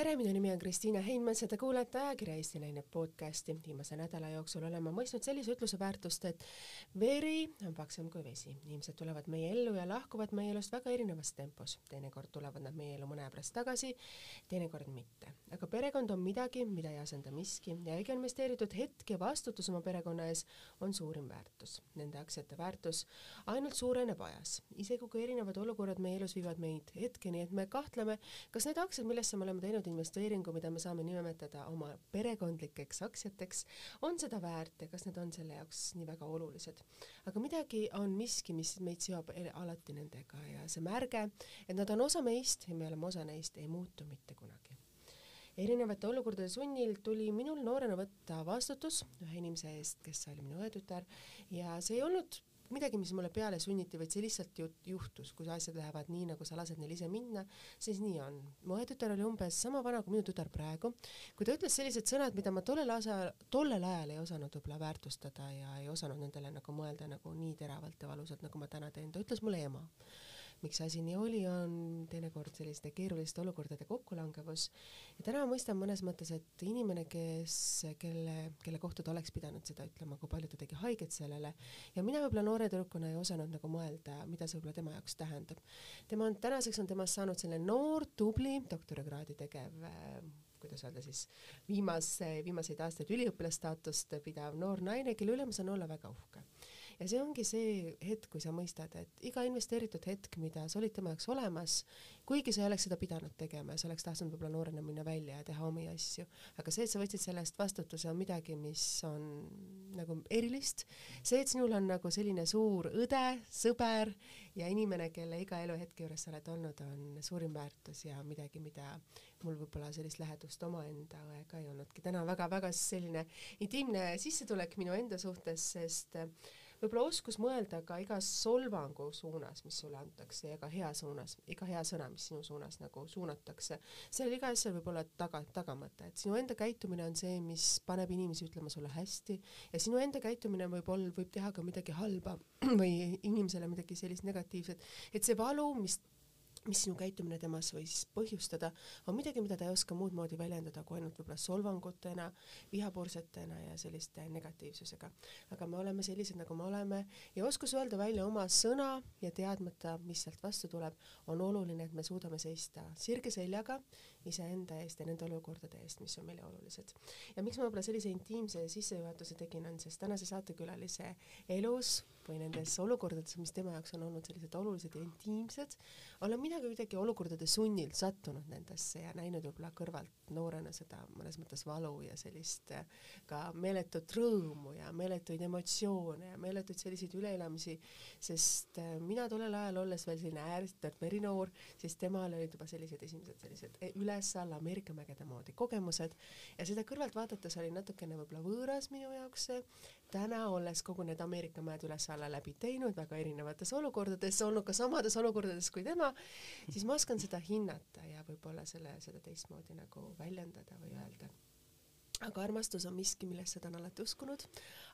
tere, minu nimi on Kristiina Heinmets ja te kuulete ajakirja Eesti Naine podcasti. viimase nädala jooksul olen ma mõistnud sellise ütluse väärtust, et veri on paksem kui vesi. inimesed tulevad meie ellu ja lahkuvad meie elust väga erinevas tempos. teinekord tulevad nad meie ellu mõne aja pärast tagasi, teinekord mitte. aga perekond on midagi, mida ei asenda miski ja iga investeeritud hetk ja vastutus oma perekonna ees on suurim väärtus. Nende aktsiate väärtus ainult suureneb ajas. isegi kui erinevad olukorrad meie elus viivad meid hetkeni, et me kahtleme, kas need aktsiad, millesse me oleme teinud investeeringu, mida me saame nimetada oma perekondlikeks aktsiateks, on seda väärt ja kas need on selle jaoks nii väga olulised. aga midagi on miski, mis meid seob alati nendega ja see märge, et nad on osa meist ja me oleme osa neist, ei muutu mitte kunagi erinevate olukordade sunnil tuli minul noorena võtta vastutus ühe inimese eest, kes oli minu õetütar ja see ei olnud midagi, mis mulle peale sunniti, vaid see lihtsalt ju juhtus, kui asjad lähevad nii, nagu sa lased neil ise minna, siis nii on. mu õetütar oli umbes sama vana kui minu tütar praegu, kui ta ütles sellised sõnad, mida ma tollel asa-, tollel ajal ei osanud võib-olla väärtustada ja ei osanud nendele nagu mõelda nagu nii teravalt ja valusalt, nagu ma täna teen, ta ütles mulle ema miks asi nii oli, on teinekord selliste keeruliste olukordade kokkulangevus. ja täna mõistan mõnes mõttes, et inimene, kes, kelle, kelle kohta ta oleks pidanud seda ütlema, kui palju ta tegi haiget sellele ja mina võib-olla noore tüdrukuna ei osanud nagu mõelda, mida see võib-olla tema jaoks tähendab. tema on, tänaseks on temast saanud selline noor, tubli doktorikraadi tegev äh, kuidas öelda siis, viimase, viimaseid aastaid üliõpilasstaatust pidav noor naine, kelle üle ma saan olla väga uhke ja see ongi see hetk, kui sa mõistad, et iga investeeritud hetk, mida sa olid tema jaoks olemas, kuigi sa ei oleks seda pidanud tegema ja sa oleks tahtnud võib-olla noorena minna välja ja teha omi asju, aga see, et sa võtsid selle eest vastutuse, on midagi, mis on nagu erilist. see, et sinul on nagu selline suur õde, sõber ja inimene, kelle iga eluhetke juures sa oled olnud, on suurim väärtus ja midagi, mida mul võib-olla sellist lähedust omaenda õega ei olnudki. täna väga-väga selline intiimne sissetulek minu enda suhtes, sest võib-olla oskus mõelda ka iga solvangu suunas, mis sulle antakse ja ka hea suunas, iga hea sõna, mis sinu suunas nagu suunatakse, sellel iga asjal võib olla taga, tagamõte, et sinu enda käitumine on see, mis paneb inimesi ütlema sulle hästi ja sinu enda käitumine võib olla, võib teha ka midagi halba või inimesele midagi sellist negatiivset, et see valu, mis mis sinu käitumine temas võis põhjustada, on midagi, mida ta ei oska muud moodi väljendada kui ainult võib-olla solvangutena, vihapursetena ja selliste negatiivsusega. aga me oleme sellised, nagu me oleme ja oskus öelda välja oma sõna ja teadmata, mis sealt vastu tuleb, on oluline, et me suudame seista sirge seljaga iseenda eest ja nende olukordade eest, mis on meile olulised. ja miks ma võib-olla sellise intiimse sissejuhatuse tegin, on sest tänase saatekülalise elus või nendes olukordades, mis tema jaoks on olnud sellised olulised ja intiimsed, olen mina ka kuidagi olukordade sunnil sattunud nendesse ja näinud võib-olla kõrvalt noorena seda mõnes mõttes valu ja sellist äh, ka meeletut rõõmu ja meeletuid emotsioone ja meeletuid selliseid üleelamisi, sest äh, mina tollel ajal, olles veel selline ääretult verinoor, siis temal olid juba sellised esimesed sellised e, üles-alla Ameerika mägede moodi kogemused ja seda kõrvalt vaadates oli natukene võib-olla võõras minu jaoks see, täna olles kogu need Ameerika mäed üles-alla läbi teinud väga erinevates olukordades, olnud ka samades olukordades kui tema, siis ma oskan seda hinnata ja võib-olla selle, seda teistmoodi nagu väljendada või öelda aga armastus on miski, millesse ta on alati uskunud.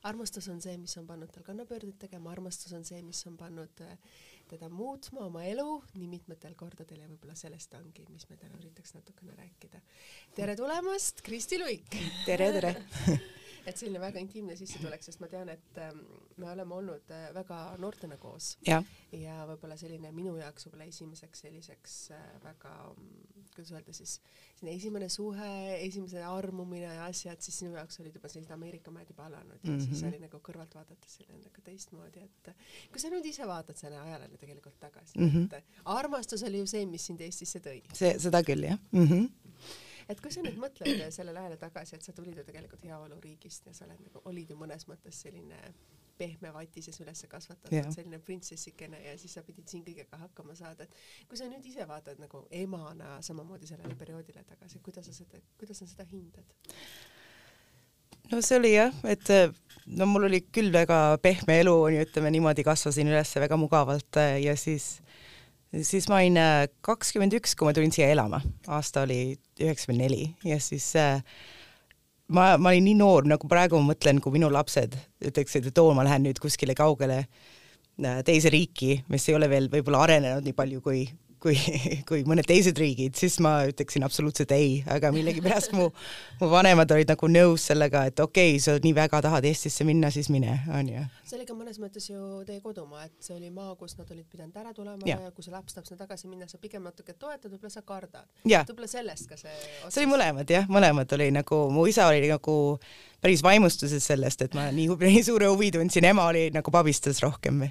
armastus on see, mis on pannud tal kannapöördeid tegema, armastus on see, mis on pannud äh, teda muutma oma elu nii mitmetel kordadel ja võib-olla sellest ongi, mis me täna üritaks natukene rääkida. tere tulemast, Kristi Luik! tere, tere et selline väga intiimne sissetulek, sest ma tean, et ähm, me oleme olnud äh, väga noortena koos ja, ja võib-olla selline minu jaoks võib-olla esimeseks selliseks äh, väga, mm, kuidas öelda siis, selline esimene suhe, esimese armumine ja asjad, siis sinu jaoks olid juba sellised Ameerika mäed juba alanud ja mm -hmm. siis oli nagu kõrvalt vaadates selline nagu teistmoodi, et kui sa nüüd ise vaatad selle ajalele tegelikult tagasi mm, -hmm. et armastus oli ju see, mis sind Eestisse tõi. see, seda küll jah mm. -hmm et kui sa nüüd mõtled sellele ajale tagasi, et sa tulid ju tegelikult heaoluriigist ja sa oled nagu, olid ju mõnes mõttes selline pehme vatises üles kasvatatud yeah., selline printsessikene ja siis sa pidid siin kõigega hakkama saada, et kui sa nüüd ise vaatad nagu emana samamoodi sellele perioodile tagasi, kuidas sa seda, kuidas sa seda hindad? no see oli jah, et no mul oli küll väga pehme elu, ütleme niimoodi, kasvasin üles väga mugavalt ja siis siis ma olin äh, kakskümmend üks, kui ma tulin siia elama, aasta oli üheksakümmend neli ja siis äh, ma, ma olin nii noor, nagu praegu ma mõtlen, kui minu lapsed ütleksid, et oo, ma lähen nüüd kuskile kaugele äh, teise riiki, mis ei ole veel võib-olla arenenud nii palju kui, kui, kui mõned teised riigid, siis ma ütleksin absoluutselt ei, aga millegipärast mu, mu vanemad olid nagu nõus sellega, et okei okay,, sa nii väga tahad Eestisse minna, siis mine, onju. see oli ka mõnes mõttes ju teie kodumaa, et see oli maa, kust nad olid pidanud ära tulema ja, ja kui see laps tahab sinna tagasi minna, sa pigem natuke toetad, võib-olla sa kardad. võib-olla sellest ka see otsus. see oli mõlemad jah, mõlemad oli nagu, mu isa oli nagu päris vaimustuses sellest, et ma nii, nii suure huvi tundsin, ema oli nagu pabistas rohkem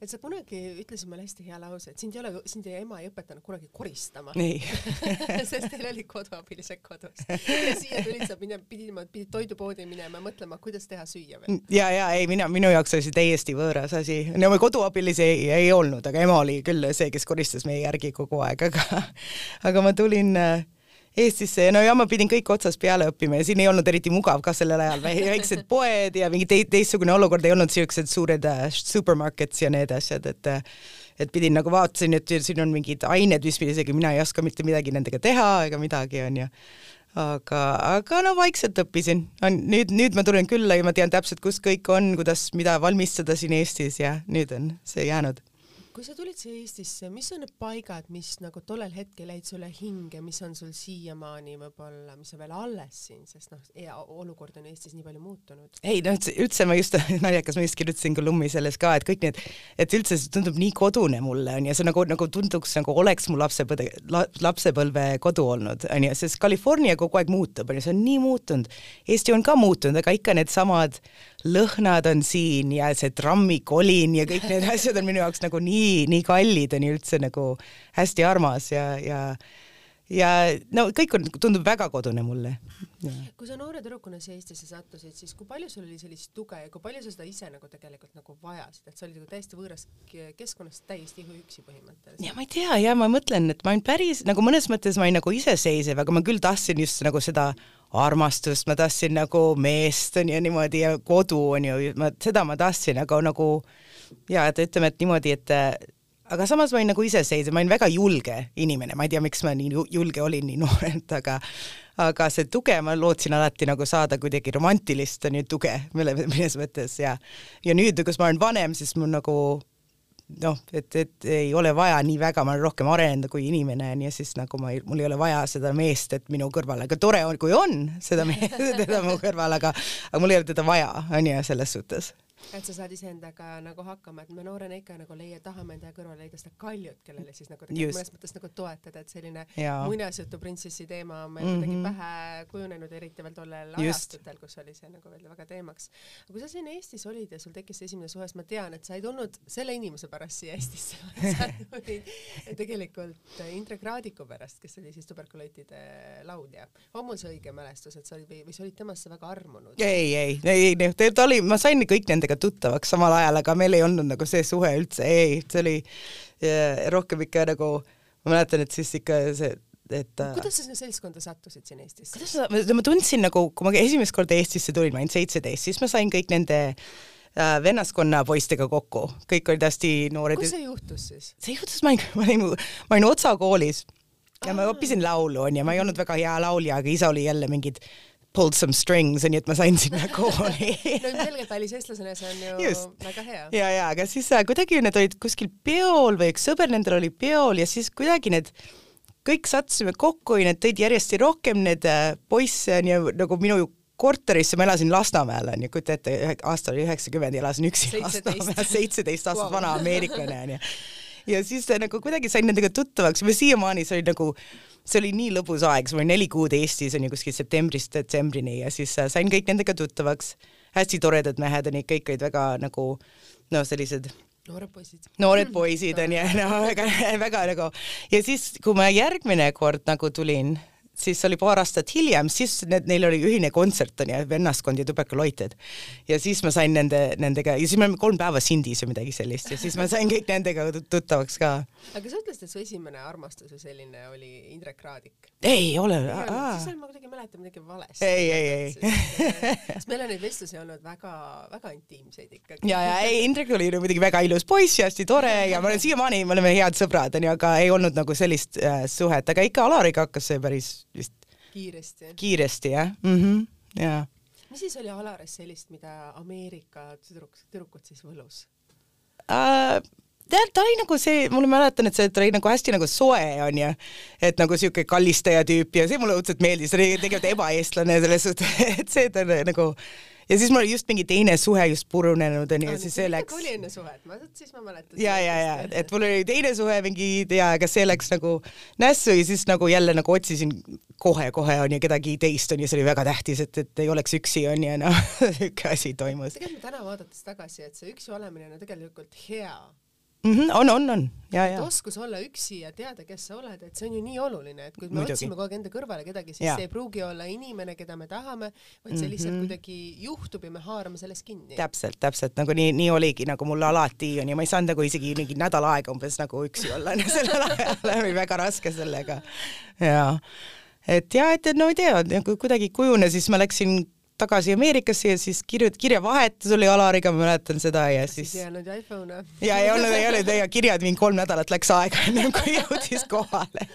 et sa kunagi ütlesid mulle hästi hea lause, et sind ei ole, sind ei ema ei õpetanud kunagi koristama. sest teil olid koduabilised kodus ja siia tulid sa minema, pidid, pidid toidupoodi minema ja mõtlema, kuidas teha süüa veel. ja, ja ei, mina, minu jaoks oli see täiesti võõras asi. no koduabilisi ei, ei olnud, aga ema oli küll see, kes koristas meie järgi kogu aeg, aga, aga ma tulin äh, Eestisse. Ja no ja ma pidin kõik otsast peale õppima ja siin ei olnud eriti mugav ka sellel ajal, väiksed poed ja mingi te teistsugune olukord, ei olnud siuksed suured äh, supermarkets ja need asjad, et äh, et pidin nagu vaatasin, et siin on mingid ained, mis isegi mina ei oska mitte midagi nendega teha ega midagi, onju aga, aga no vaikselt õppisin. nüüd, nüüd ma tulen külla ja ma tean täpselt, kus kõik on, kuidas, mida valmistada siin Eestis ja nüüd on see jäänud kui sa tulid siia Eestisse, mis on need paigad, mis nagu tollel hetkel jäid sulle hinge, mis on sul siiamaani võib-olla, mis on veel alles siin, sest noh, olukord on Eestis nii palju muutunud. ei no üldse, üldse ma just, naljakas, ma just kirjutasin kolumni selles ka, et kõik need, et üldse see tundub nii kodune mulle onju, see nagu, nagu tunduks nagu oleks mu lapsepõde la,, lapsepõlve kodu olnud onju, sest California kogu aeg muutub onju, see on nii muutunud. Eesti on ka muutunud, aga ikka needsamad lõhnad on siin ja see trammikolin ja kõik need asjad on minu jaoks nagu nii, nii kallid on ju üldse nagu hästi armas ja, ja ja no kõik on, tundub väga kodune mulle. kui sa noore tüdrukuna siia Eestisse sattusid, siis kui palju sul oli sellist tuge ja kui palju sa seda ise nagu tegelikult nagu vajasid, et sa olid nagu täiesti võõras keskkonnas täiesti üksi põhimõtteliselt? ja ma ei tea ja ma mõtlen, et ma olin päris nagu mõnes mõttes ma olin nagu iseseisev, aga ma küll tahtsin just nagu seda armastust, ma tahtsin nagu meest on ju niimoodi ja kodu on ju, ma seda ma tahtsin, aga nagu ja et ütleme, et niimoodi, et aga samas ma olin nagu iseseisev, ma olin väga julge inimene, ma ei tea, miks ma nii julge olin nii noorelt, aga aga see tuge, ma lootsin alati nagu saada kuidagi romantilist on ju tuge, mille, milles mõttes ja ja nüüd, kus ma olen vanem, siis mul nagu noh, et, et ei ole vaja nii väga, ma olen rohkem arenenud kui inimene, nii siis nagu ma mul ei ole vaja seda meest, et minu kõrval, aga tore on, kui on seda meest, teda mu kõrval, aga aga mul ei ole teda vaja, on ju, selles suhtes et sa saad iseendaga nagu hakkama, et me noorena ikka nagu leia, tahame enda kõrvale leida seda kaljut, kellele siis nagu mõnes mõttes nagu toetada, et selline muinasjutu printsessi teema on meil mm -hmm. kuidagi pähe kujunenud, eriti veel tollel ajastutel, kus oli see nagu veel väga teemaks. aga kui sa siin Eestis olid ja sul tekkis esimene suhe, siis ma tean, et sa ei tulnud selle inimese pärast siia Eestisse, sa tulid tegelikult Indrek Raadiku pärast, kes oli siis tuberkulootide laulja. on mul see õige mälestus, et sa olid või, või sa olid temasse väga armunud? ei, ei, ei, ei, ta oli, ma sain kõik nendega tuttavaks samal ajal, aga meil ei olnud nagu see suhe üldse, ei, see oli rohkem ikka nagu, ma mäletan, et siis ikka see et äh, kuidas sa sinna seltskonda sattusid siin Eestis? kuidas sa, ma tundsin nagu, kui ma esimest korda Eestisse tulin, ma olin seitseteist, siis ma sain kõik nende äh, vennaskonna poistega kokku, kõik olid hästi noored. kus see juhtus siis? see juhtus, ma olin, ma olin, ma olin Otsa koolis ja ma õppisin laulu onju, ma ei olnud väga hea laulja, aga isa oli jälle mingid pulled some strings, nii et ma sain sinna kooli no ilmselgelt väliseestlasena see on ju Just. väga hea. ja, ja aga siis äh, kuidagi need olid kuskil peol või üks sõber nendel oli peol ja siis kuidagi need kõik sattusime kokku ja need tõid järjest rohkem need äh, poisse nii nagu minu korterisse, ma elasin Lasnamäel onju, kujuta ette, aasta oli üheksakümmend ja elasin üksi Lasnamäel, seitseteist aastat wow. vana ameeriklane onju. ja siis äh, nagu kuidagi sain nendega tuttavaks, või siiamaani see oli nagu see oli nii lõbus aeg, ma olin neli kuud Eestis on ju kuskil septembrist detsembrini ja siis äh, sain kõik nendega tuttavaks. hästi toredad mehed on ju, kõik olid väga nagu noh, sellised noored poisid. noored poisid on ju, no väga, väga nagu ja siis, kui ma järgmine kord nagu tulin siis oli paar aastat hiljem, siis need, neil oli ühine kontsert onju, vennaskond ja tuberkuloited. ja siis ma sain nende, nendega ja siis me olime kolm päeva Sindis või midagi sellist ja siis ma sain kõik nendega tuttavaks ka. aga sa ütlesid, et su esimene armastus või selline oli Indrek Raadik? ei ole. siis ma kuidagi mäletan midagi valesti. ei, ei, ei. sest meil on neid vestlusi olnud väga, väga intiimseid ikkagi. ja, ja ei, Indrek oli muidugi väga ilus poiss ja hästi tore ja ma olen siiamaani, me oleme head sõbrad onju, aga ei olnud nagu sellist äh, suhet, aga ikka Alariga hakkas see päris kiiresti. kiiresti jah mm, -hmm. ja. mis siis oli Alaris sellist, mida Ameerika tüdruk, tüdrukud siis võlus uh,? tead, ta oli nagu see, mul mäletan, et see, ta oli nagu hästi nagu soe onju, et nagu siuke kallistaja tüüp ja see mulle õudselt meeldis, ta oli tegelikult ebaeestlane selles suhtes, et see ta nagu ja siis mul oli just mingi teine suhe just purunenud onju ja siis see läks. oli enne suhet, ma, siis ma mäletan. ja, ja, ja, et mul oli teine suhe mingi ja, aga see läks nagu nässu ja siis nagu jälle nagu otsisin kohe-kohe onju kedagi teist onju, see oli väga tähtis, et, et ei oleks üksi onju, noh, siuke asi toimus. tegelikult täna vaadates tagasi, et see üksi olemine on tegelikult hea mm. -hmm, on, on, on ja, ja. oskus olla üksi ja teada, kes sa oled, et see on ju nii oluline, et kui me Muidugi. otsime kogu aeg enda kõrvale kedagi, siis ja. see ei pruugi olla inimene, keda me tahame, vaid see mm -hmm. lihtsalt kuidagi juhtub ja me haarame sellest kinni. täpselt, täpselt nagu nii, nii oligi nagu mul alati on ja ma ei saanud nagu isegi mingi nädal aega umbes nagu üksi olla sellel ajal oli väga raske sellega. ja et ja, et no ei tea, nagu kuidagi kujunes, siis ma läksin tagasi Ameerikasse ja siis kirjut-, kirjavahetus oli Alariga, ma mäletan seda ja siis. ei olnud iPhone'e. ja ei olnud, ei olnud ja kirjad mingi kolm nädalat läks aega ennem kui jõudis kohale.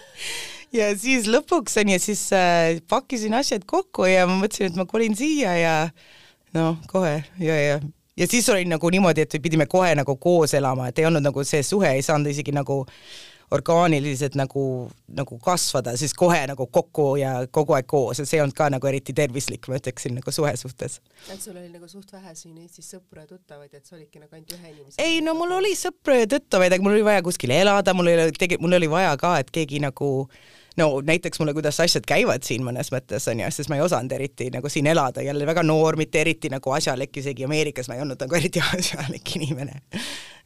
ja siis lõpuks on ju, siis äh, pakkisin asjad kokku ja ma mõtlesin, et ma kolin siia ja noh, kohe ja, ja ja siis oli nagu niimoodi, et pidime kohe nagu koos elama, et ei olnud nagu see suhe ei saanud isegi nagu orgaaniliselt nagu, nagu kasvada, siis kohe nagu kokku ja kogu aeg koos ja see ei olnud ka nagu eriti tervislik, ma ütleksin nagu suhe suhtes. et sul oli nagu suht vähe siin Eestis sõpru ja tuttavaid, et sa olidki nagu ainult ühe inimese? ei no mul oli sõpru ja tuttavaid, aga mul oli vaja kuskil elada, mul oli tege-, mul oli vaja ka, et keegi nagu no näiteks mulle, kuidas asjad käivad siin mõnes mõttes onju, sest ma ei osanud eriti nagu siin elada, jälle väga noor, mitte eriti nagu asjalik, isegi Ameerikas ma ei olnud nagu eriti asjalik inimene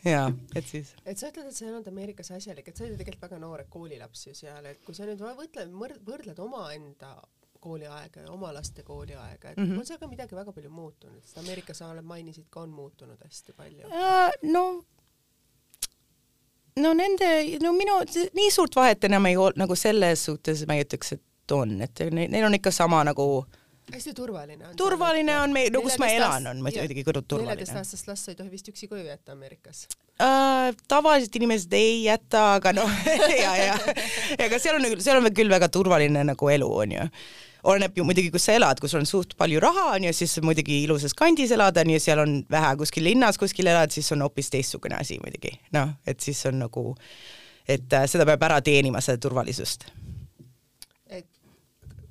ja et siis. et sa ütled, et sa ei olnud Ameerikas asjalik, et sa olid tegelikult väga noor koolilaps ju seal, et kui sa nüüd võrdled, võrdled omaenda kooliaega ja oma laste kooliaega, et mm -hmm. on seal ka midagi väga palju muutunud, sest Ameerikas sa oled, mainisid ka, on muutunud hästi palju uh,. no no nende, no minu, nii suurt vahet enam ei ole, nagu selles suhtes ma ei ütleks, et on, et neil on ikka sama nagu äh, hästi turvaline on. turvaline on meil, no kus ma elan, on muidugi kõrvalt turvaline. neljateistaastast last sa ei tohi vist üksi koju jätta Ameerikas uh,? tavaliselt inimesed ei jäta, aga noh ja, ja, ega seal on, seal on küll väga turvaline nagu elu, onju oleneb ju muidugi, kus sa elad, kui sul on suht palju raha, on ju, siis muidugi ilusas kandis elad, on ju, seal on vähe kuskil linnas kuskil elad, siis on hoopis teistsugune asi muidugi, noh, et siis on nagu, et äh, seda peab ära teenima, seda turvalisust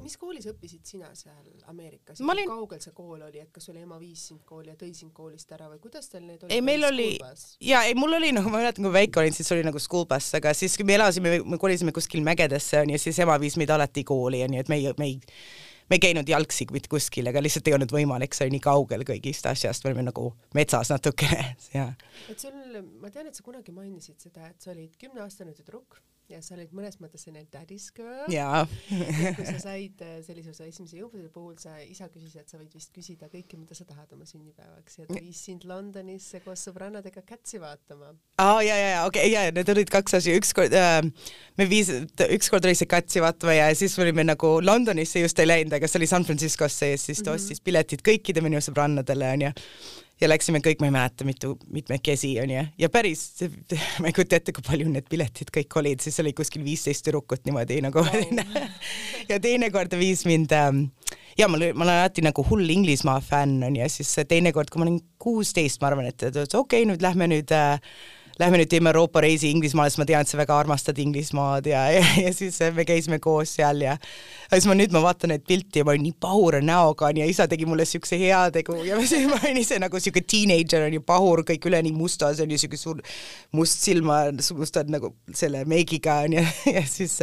mis koolis õppisid sina seal Ameerikas? Olin... kui kaugel see kool oli, et kas oli ema viis sind kooli ja tõi sind koolist ära või kuidas teil need olid? ei, meil oli, ja ei, mul oli nagu, ma mäletan, kui väike olin, siis oli nagu school bus, aga siis, kui me elasime, me kolisime kuskil mägedesse onju, siis ema viis meid alati kooli onju, et me ei, me ei me ei käinud jalgsi mitte kuskil, aga lihtsalt ei olnud võimalik, see oli nii kaugel kõigist asjast, me olime nagu metsas natukene ja. et sul, ma tean, et sa kunagi mainisid seda, et sa olid kümneaastane tüdruk ja sa olid mõnes mõttes selline daddy's girl. jaa kui sa said äh, sellise osa esimese jõupiduse puhul, sa, isa küsis, et sa võid vist küsida kõike, mida sa tahad oma sünnipäevaks ja ta viis sind Londonisse koos sõbrannadega Kätsi vaatama. aa ja, ja, ja okei okay,, ja need olid kaks asja, ükskord äh, me viis, ükskord oli see Kätsi vaatama ja siis olime nagu Londonisse just ei läinud, aga see oli San Franciscosse ja siis ta mm -hmm. ostis piletid kõikide minu sõbrannadele onju ja läksime kõik, ma ei mäleta, mitu, mitmekesi onju, ja päris, ma ei kujuta ette, kui palju need piletid kõik olid, siis oli kuskil viisteist tüdrukut niimoodi nagu wow. ja teinekord viis mind ähm, ja mul, ma olen alati nagu hull Inglismaa fänn onju, siis teinekord, kui ma olin kuusteist, ma arvan, et, et okei okay,, nüüd lähme nüüd äh, lähme nüüd teeme Euroopa reisi Inglismaale, sest ma tean, et sa väga armastad Inglismaad ja, ja, ja siis me käisime koos seal ja siis ma nüüd ma vaatan neid pilti ja ma olin nii pahura näoga ja isa tegi mulle siukse heategu ja siis ma olin ise nagu siuke teenager onju, pahur, kõik üleni mustas onju, siuke suur must silma, mustad nagu selle meigiga onju ja siis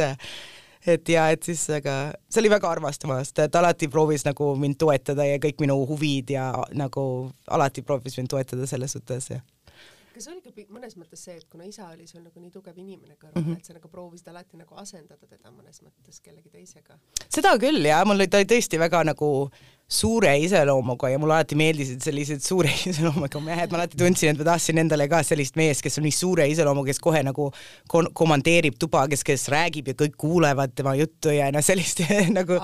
et ja et siis, aga see oli väga armas temast, et alati proovis nagu mind toetada ja kõik minu huvid ja nagu alati proovis mind toetada selles suhtes ja kas oli ka mõnes mõttes see, et kuna isa oli sul nagu nii tugev inimene kõrval mm, -hmm. et sa nagu proovisid alati nagu asendada teda mõnes mõttes kellegi teisega? seda küll jah, mul oli, ta tõesti väga nagu suure iseloomuga ja mulle alati meeldisid sellised suure iseloomuga mehed, ma alati tundsin, et ma tahtsin endale ka sellist meest, kes on nii suure iseloomuga, kes kohe nagu komandeerib tuba, kes, kes räägib ja kõik kuulevad tema juttu ja noh, sellist nagu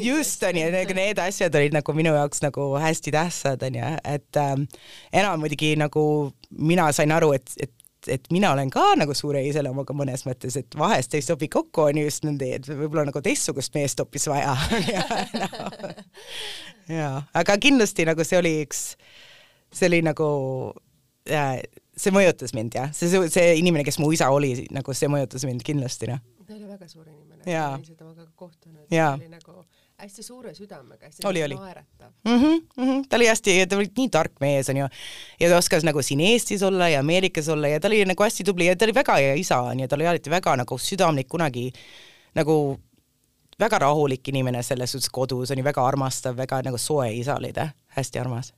just onju, need asjad olid nagu minu jaoks nagu hästi tähtsad onju, et ähm, enam muidugi nagu mina sain aru, et, et et mina olen ka nagu suure iseloomuga mõnes mõttes, et vahest ei sobi kokku, on just nende, et võib-olla nagu teistsugust meest hoopis vaja ja, no. ja, aga kindlasti nagu see oli üks, see oli nagu äh, see mõjutas mind jah, see, see inimene, kes mu isa oli, nagu see mõjutas mind kindlasti noh. ta oli väga suur inimene, Jaa. ma olin temaga kohtunud, Jaa. ta oli nagu hästi suure südamega, hästi Oli, oli. naeratav. mm. -hmm, mm -hmm. ta oli hästi, ta oli nii tark mees onju ja ta oskas nagu siin Eestis olla ja Ameerikas olla ja ta oli nagu hästi tubli ja ta oli väga hea isa onju, ta oli alati väga nagu südamlik, kunagi nagu väga rahulik inimene selles suhtes kodus, oli väga armastav, väga nagu soe isa oli ta, hästi armas.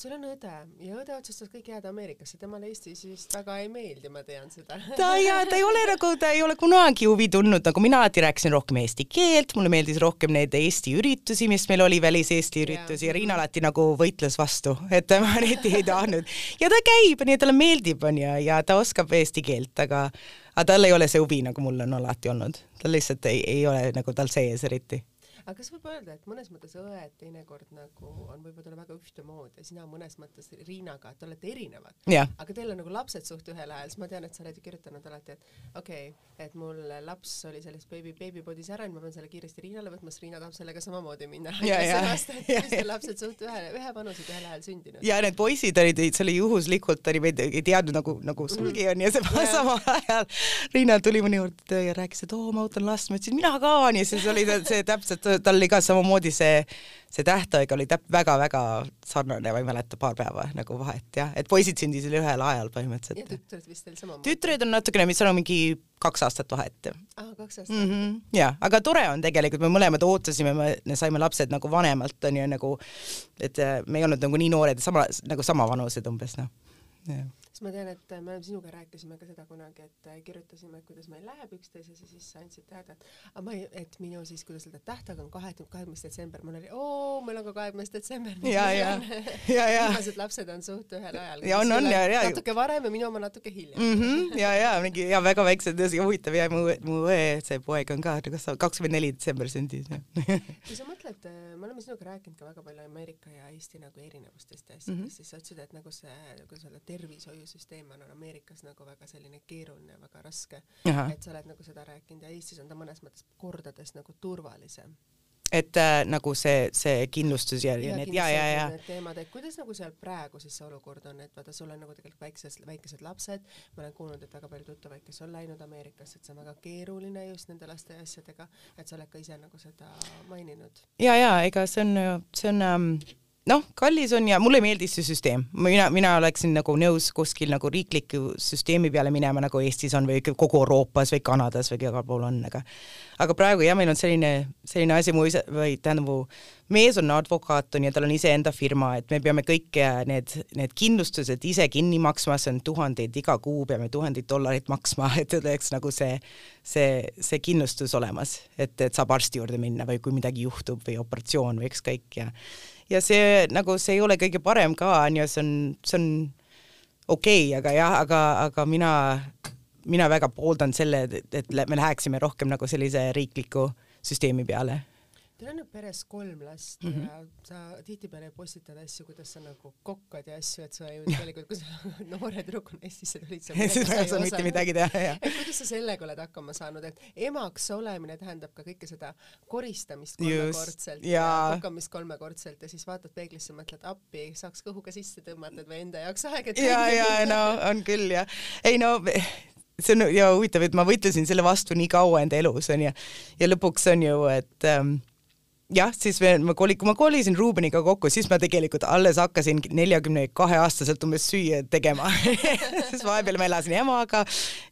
Sul on õde ja õde otsustas kõik jääda Ameerikasse, temale Eestis vist väga ei meeldi, ma tean seda. ta ja ta ei ole nagu, ta ei ole kunagi huvi tundnud, nagu mina alati rääkisin rohkem eesti keelt, mulle meeldis rohkem neid Eesti üritusi, mis meil oli, välis-Eesti üritusi ja Riina alati nagu võitles vastu, et tema neid ei tahtnud. ja ta käib, nii et talle meeldib, onju, ja ta oskab eesti keelt, aga aga tal ei ole see huvi, nagu mul on alati olnud. tal lihtsalt ei, ei ole nagu tal sees eriti. Aga kas võib öelda, et mõnes mõttes õed teinekord nagu on võib-olla väga ühtemoodi ja sina mõnes mõttes Riinaga, et te olete erinevad, aga teil on nagu lapsed suht ühel ajal, siis ma tean, et sa oled ju kirjutanud alati, et okei okay,, et mul laps oli selles beebi, beebipodis ära, nüüd ma pean selle kiiresti Riinale võtma, sest Riina tahab sellega samamoodi minna. Lapsed suht ühe, ühevanused ühel ajal sündinud. ja need poisid olid, see oli juhuslikult, oli, ei teadnud nagu, nagu sulgi on ja Jaa. samal ajal. Riina tuli minu juurde ja rääkis, et oo, ma ootan last, ma ütlesin mina ka, nii siis oli see täpselt, tal oli ka samamoodi see, see tähtaeg oli täp-, väga-väga sarnane, ma ei mäleta, paar päeva nagu vahet jah, et poisid sündisid ühel ajal ja põhimõtteliselt. tütred vist teil samamoodi? tütred on natukene, mis on mingi kaks aastat vahet aa, kaks aastat mm. -hmm. ja, aga tore on tegelikult, me mõlemad ootasime, me saime lapsed nagu vanemalt onju nagu, et äh, me ei olnud nagu nii noored, sama nagu samavanused umbes noh. Siis ma tean, et me sinuga rääkisime ka seda kunagi, et äh, kirjutasime, kuidas meil läheb üksteisega, siis sa andsid teada, et aga ma ei, et minu siis, kuidas öelda, tähtaeg on kahekümne, kahekümnes detsember, mul oli oo, meil on ka kahekümnes detsember. Ja, ja. Ja, ja. viimased lapsed on suht ühel ajal. Ja on, on, ja, ja. natuke varem ja minu oma natuke hiljem mm. -hmm. ja, ja mingi ja väga väiksed ja huvitav ja mu, mu õe, see poeg on ka, kas ta kakskümmend neli detsember sündis. kui sa mõtled, me oleme sinuga rääkinud ka väga palju Ameerika ja Eesti nagu erinevustest ja asjadest mm. -hmm. siis sa ütlesid, et nagu see, kuidas öelda, tervishoiusüsteem on Ameerikas nagu väga selline keeruline, väga raske. et sa oled nagu seda rääkinud ja Eestis on ta mõnes mõttes kordades nagu turvalisem. et äh, nagu see, see kindlustus ja, ja need ja, ja, ja teemad, et kuidas nagu seal praegu siis see olukord on, et vaata, sul on nagu tegelikult väiksed, väikesed lapsed, ma olen kuulnud, et väga palju tuttavaid, kes on läinud Ameerikasse, et see on väga keeruline just nende laste ja asjadega, et sa oled ka ise nagu seda maininud. ja, ja ega see on, see on ähm, noh, kallis on ja mulle meeldis see süsteem, mina, mina oleksin nagu nõus kuskil nagu riikliku süsteemi peale minema, nagu Eestis on või kogu Euroopas või Kanadas või igal pool on, aga aga praegu jah, meil on selline, selline asi, mu isa või tähendab, mu mees on advokaat on ja tal on iseenda firma, et me peame kõik need, need kindlustused ise kinni maksma, see on tuhandeid iga kuu peame tuhandeid dollareid maksma, et oleks nagu see, see, see kindlustus olemas, et, et saab arsti juurde minna või kui midagi juhtub või operatsioon või ükskõik ja ja see nagu see ei ole kõige parem ka on ju, see on, see on okei okay,, aga jah, aga, aga mina, mina väga pooldan selle, et, et me läheksime rohkem nagu sellise riikliku süsteemi peale. Teil on ju peres kolm last mm. -hmm. ja sa tihtipeale postitad asju, kuidas sa nagu kokkad ja asju, et sa ju tegelikult, kui sa noore tüdrukuna Eestisse tulid, sa ei saa mitte midagi teha, jah. et kuidas sa sellega oled hakkama saanud, et emaks olemine tähendab ka kõike seda koristamist kolmekordselt ja jaa. puhkamist kolmekordselt ja siis vaatad peeglisse, mõtled appi, saaks kõhuga sisse tõmmata või enda jaoks aega. ja, ja no on küll ja ei no see on ja huvitav, et ma võitlesin selle vastu nii kaua enda elus onju ja lõpuks on ju, et ähm, jah, siis me, ma koli-, kui ma kolisin Ruubeniga kokku, siis ma tegelikult alles hakkasin neljakümne kahe aastaselt umbes süüa tegema siis vahepeal ma elasin emaga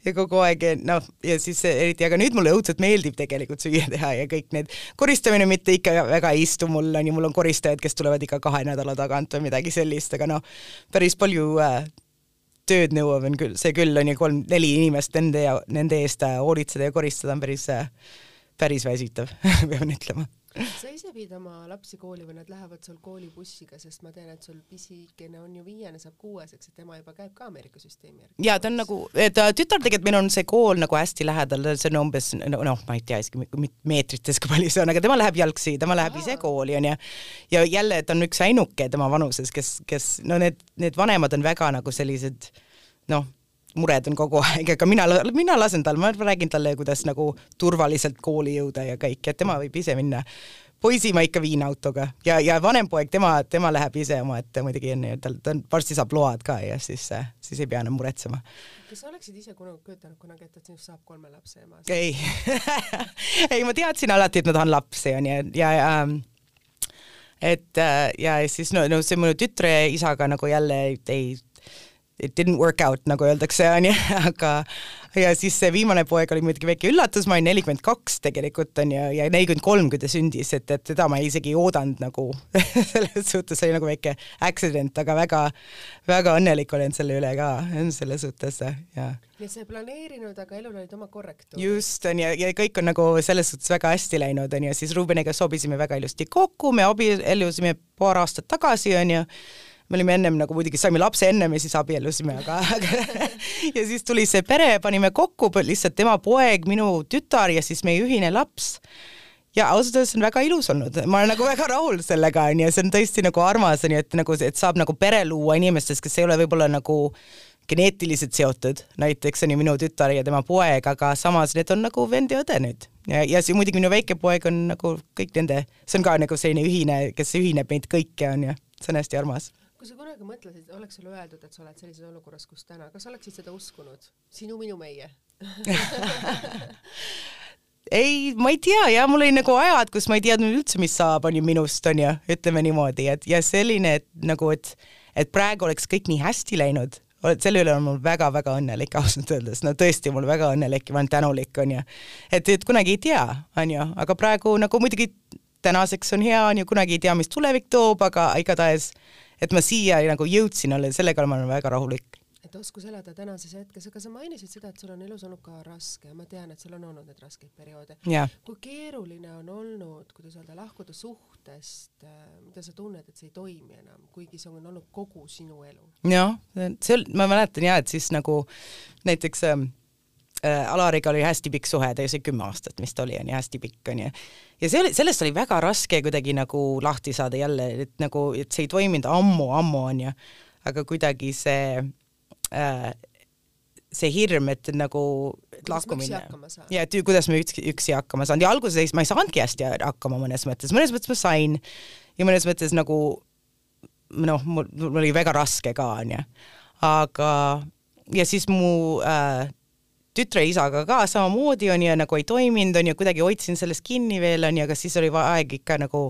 ja kogu aeg noh, ja siis eriti, aga nüüd mulle õudselt meeldib tegelikult süüa teha ja kõik need, koristamine mitte ikka väga ei istu mul on ju, mul on koristajad, kes tulevad iga kahe nädala tagant või midagi sellist, aga noh, päris palju äh, tööd nõuab on küll, see küll on ju kolm-neli inimest nende ja nende eest äh, hoolitseda ja koristada on päris, päris väsitav, pean ütlema. Sa ise viid oma lapsi kooli või nad lähevad sul koolibussiga, sest ma tean, et sul pisikene on ju viiene, saab kuueseks, et tema juba käib ka Ameerika süsteemi järgi. ja ta on nagu, ta tütar tegelikult, meil on see kool nagu hästi lähedal, see on umbes noh, ma ei tea isegi meetrites, kui palju see on, aga tema läheb jalgsi, tema läheb Aa. ise kooli onju. ja jälle, ta on üks ainuke tema vanuses, kes, kes no need, need vanemad on väga nagu sellised noh, mured on kogu aeg, aga mina, mina lasen tal, ma räägin talle, kuidas nagu turvaliselt kooli jõuda ja kõik, et tema võib ise minna poisi ma ikka viin autoga ja, ja vanem poeg, tema, tema läheb ise omaette muidugi onju, tal, ta varsti saab load ka ja siis, siis ei pea enam muretsema. kas sa oleksid ise kunagi kujutanud kunagi ette, et sinust saab kolme lapse ema? ei ei, ma teadsin alati, et ma tahan lapsi onju ja, ja ähm, et ja siis no, no see mu tütre isaga nagu jälle ei it didn't work out, nagu öeldakse, onju, aga ja siis see viimane poeg oli muidugi väike üllatus, ma olin nelikümmend kaks tegelikult onju ja nelikümmend kolm, kui ta sündis, et, et teda ma isegi ei oodanud nagu selles suhtes oli nagu väike accident, aga väga, väga õnnelik olen selle üle ka, selles suhtes ja. nii et sa ei planeerinud, aga elul olid oma korrektuurid. just on ja, ja kõik on nagu selles suhtes väga hästi läinud onju, siis Rubeniga sobisime väga ilusti kokku, me abiellusime paar aastat tagasi onju me olime ennem nagu muidugi saime lapse ennem ja siis abiellusime, aga, aga ja siis tuli see pere, panime kokku lihtsalt tema poeg, minu tütar ja siis meie ühine laps. Ja ausalt öeldes on väga ilus olnud, ma olen nagu väga rahul sellega onju, see on tõesti nagu armas onju, et nagu, et saab nagu pere luua inimestest, kes ei ole võib-olla nagu geneetiliselt seotud, näiteks on ju minu tütar ja tema poeg, aga samas need on nagu vend ja õde nüüd. ja, ja see muidugi minu väike poeg on nagu kõik nende, see on ka nagu selline ühine, kes ühineb meid kõiki onju, see on hästi armas kui sa kunagi mõtlesid, oleks sulle öeldud, et sa oled sellises olukorras, kus täna, kas oleksid seda uskunud? sinu, minu, meie ei, ma ei tea ja mul oli nagu ajad, kus ma ei teadnud üldse, mis saab, on ju minust, on ju, ütleme niimoodi, et ja selline, et nagu, et, et praegu oleks kõik nii hästi läinud, selle üle on mul väga-väga õnnelik ausalt öeldes, no tõesti, mul väga õnnelik ja ma olen tänulik, on ju. et, et kunagi ei tea, on ju, aga praegu nagu muidugi tänaseks on hea, on ju, kunagi ei tea, mis tulevik toob, aga igatahes et ma siia nagu jõudsin, sellega ma olen väga rahulik. et oskus elada tänases hetkes, aga sa mainisid seda, et sul on elus olnud ka raske ma tean, et sul on olnud neid raskeid perioode. kui keeruline on olnud, kuidas öelda, lahkuda suhtest, äh, mida sa tunned, et see ei toimi enam, kuigi see on olnud kogu sinu elu? jah, see on, ma mäletan ja, et siis nagu näiteks äh, Alariga oli hästi pikk suhe, ta oli kümme aastat vist oli, onju, hästi pikk onju. ja see oli, sellest oli väga raske kuidagi nagu lahti saada jälle, et nagu, et see ei toiminud ammu-ammu onju, aga kuidagi see äh, see hirm, et nagu lahkumine ja et kuidas me üksi, üksi hakkama saanud ja alguses ma ei saanudki hästi hakkama mõnes mõttes, mõnes mõttes ma sain. Ja mõnes mõttes nagu noh, mul, oli väga raske ka onju, aga ja siis mu äh, tütre isaga ka samamoodi on ju, nagu ei toiminud, on ju, kuidagi hoidsin sellest kinni veel, on ju, aga siis oli aeg ikka nagu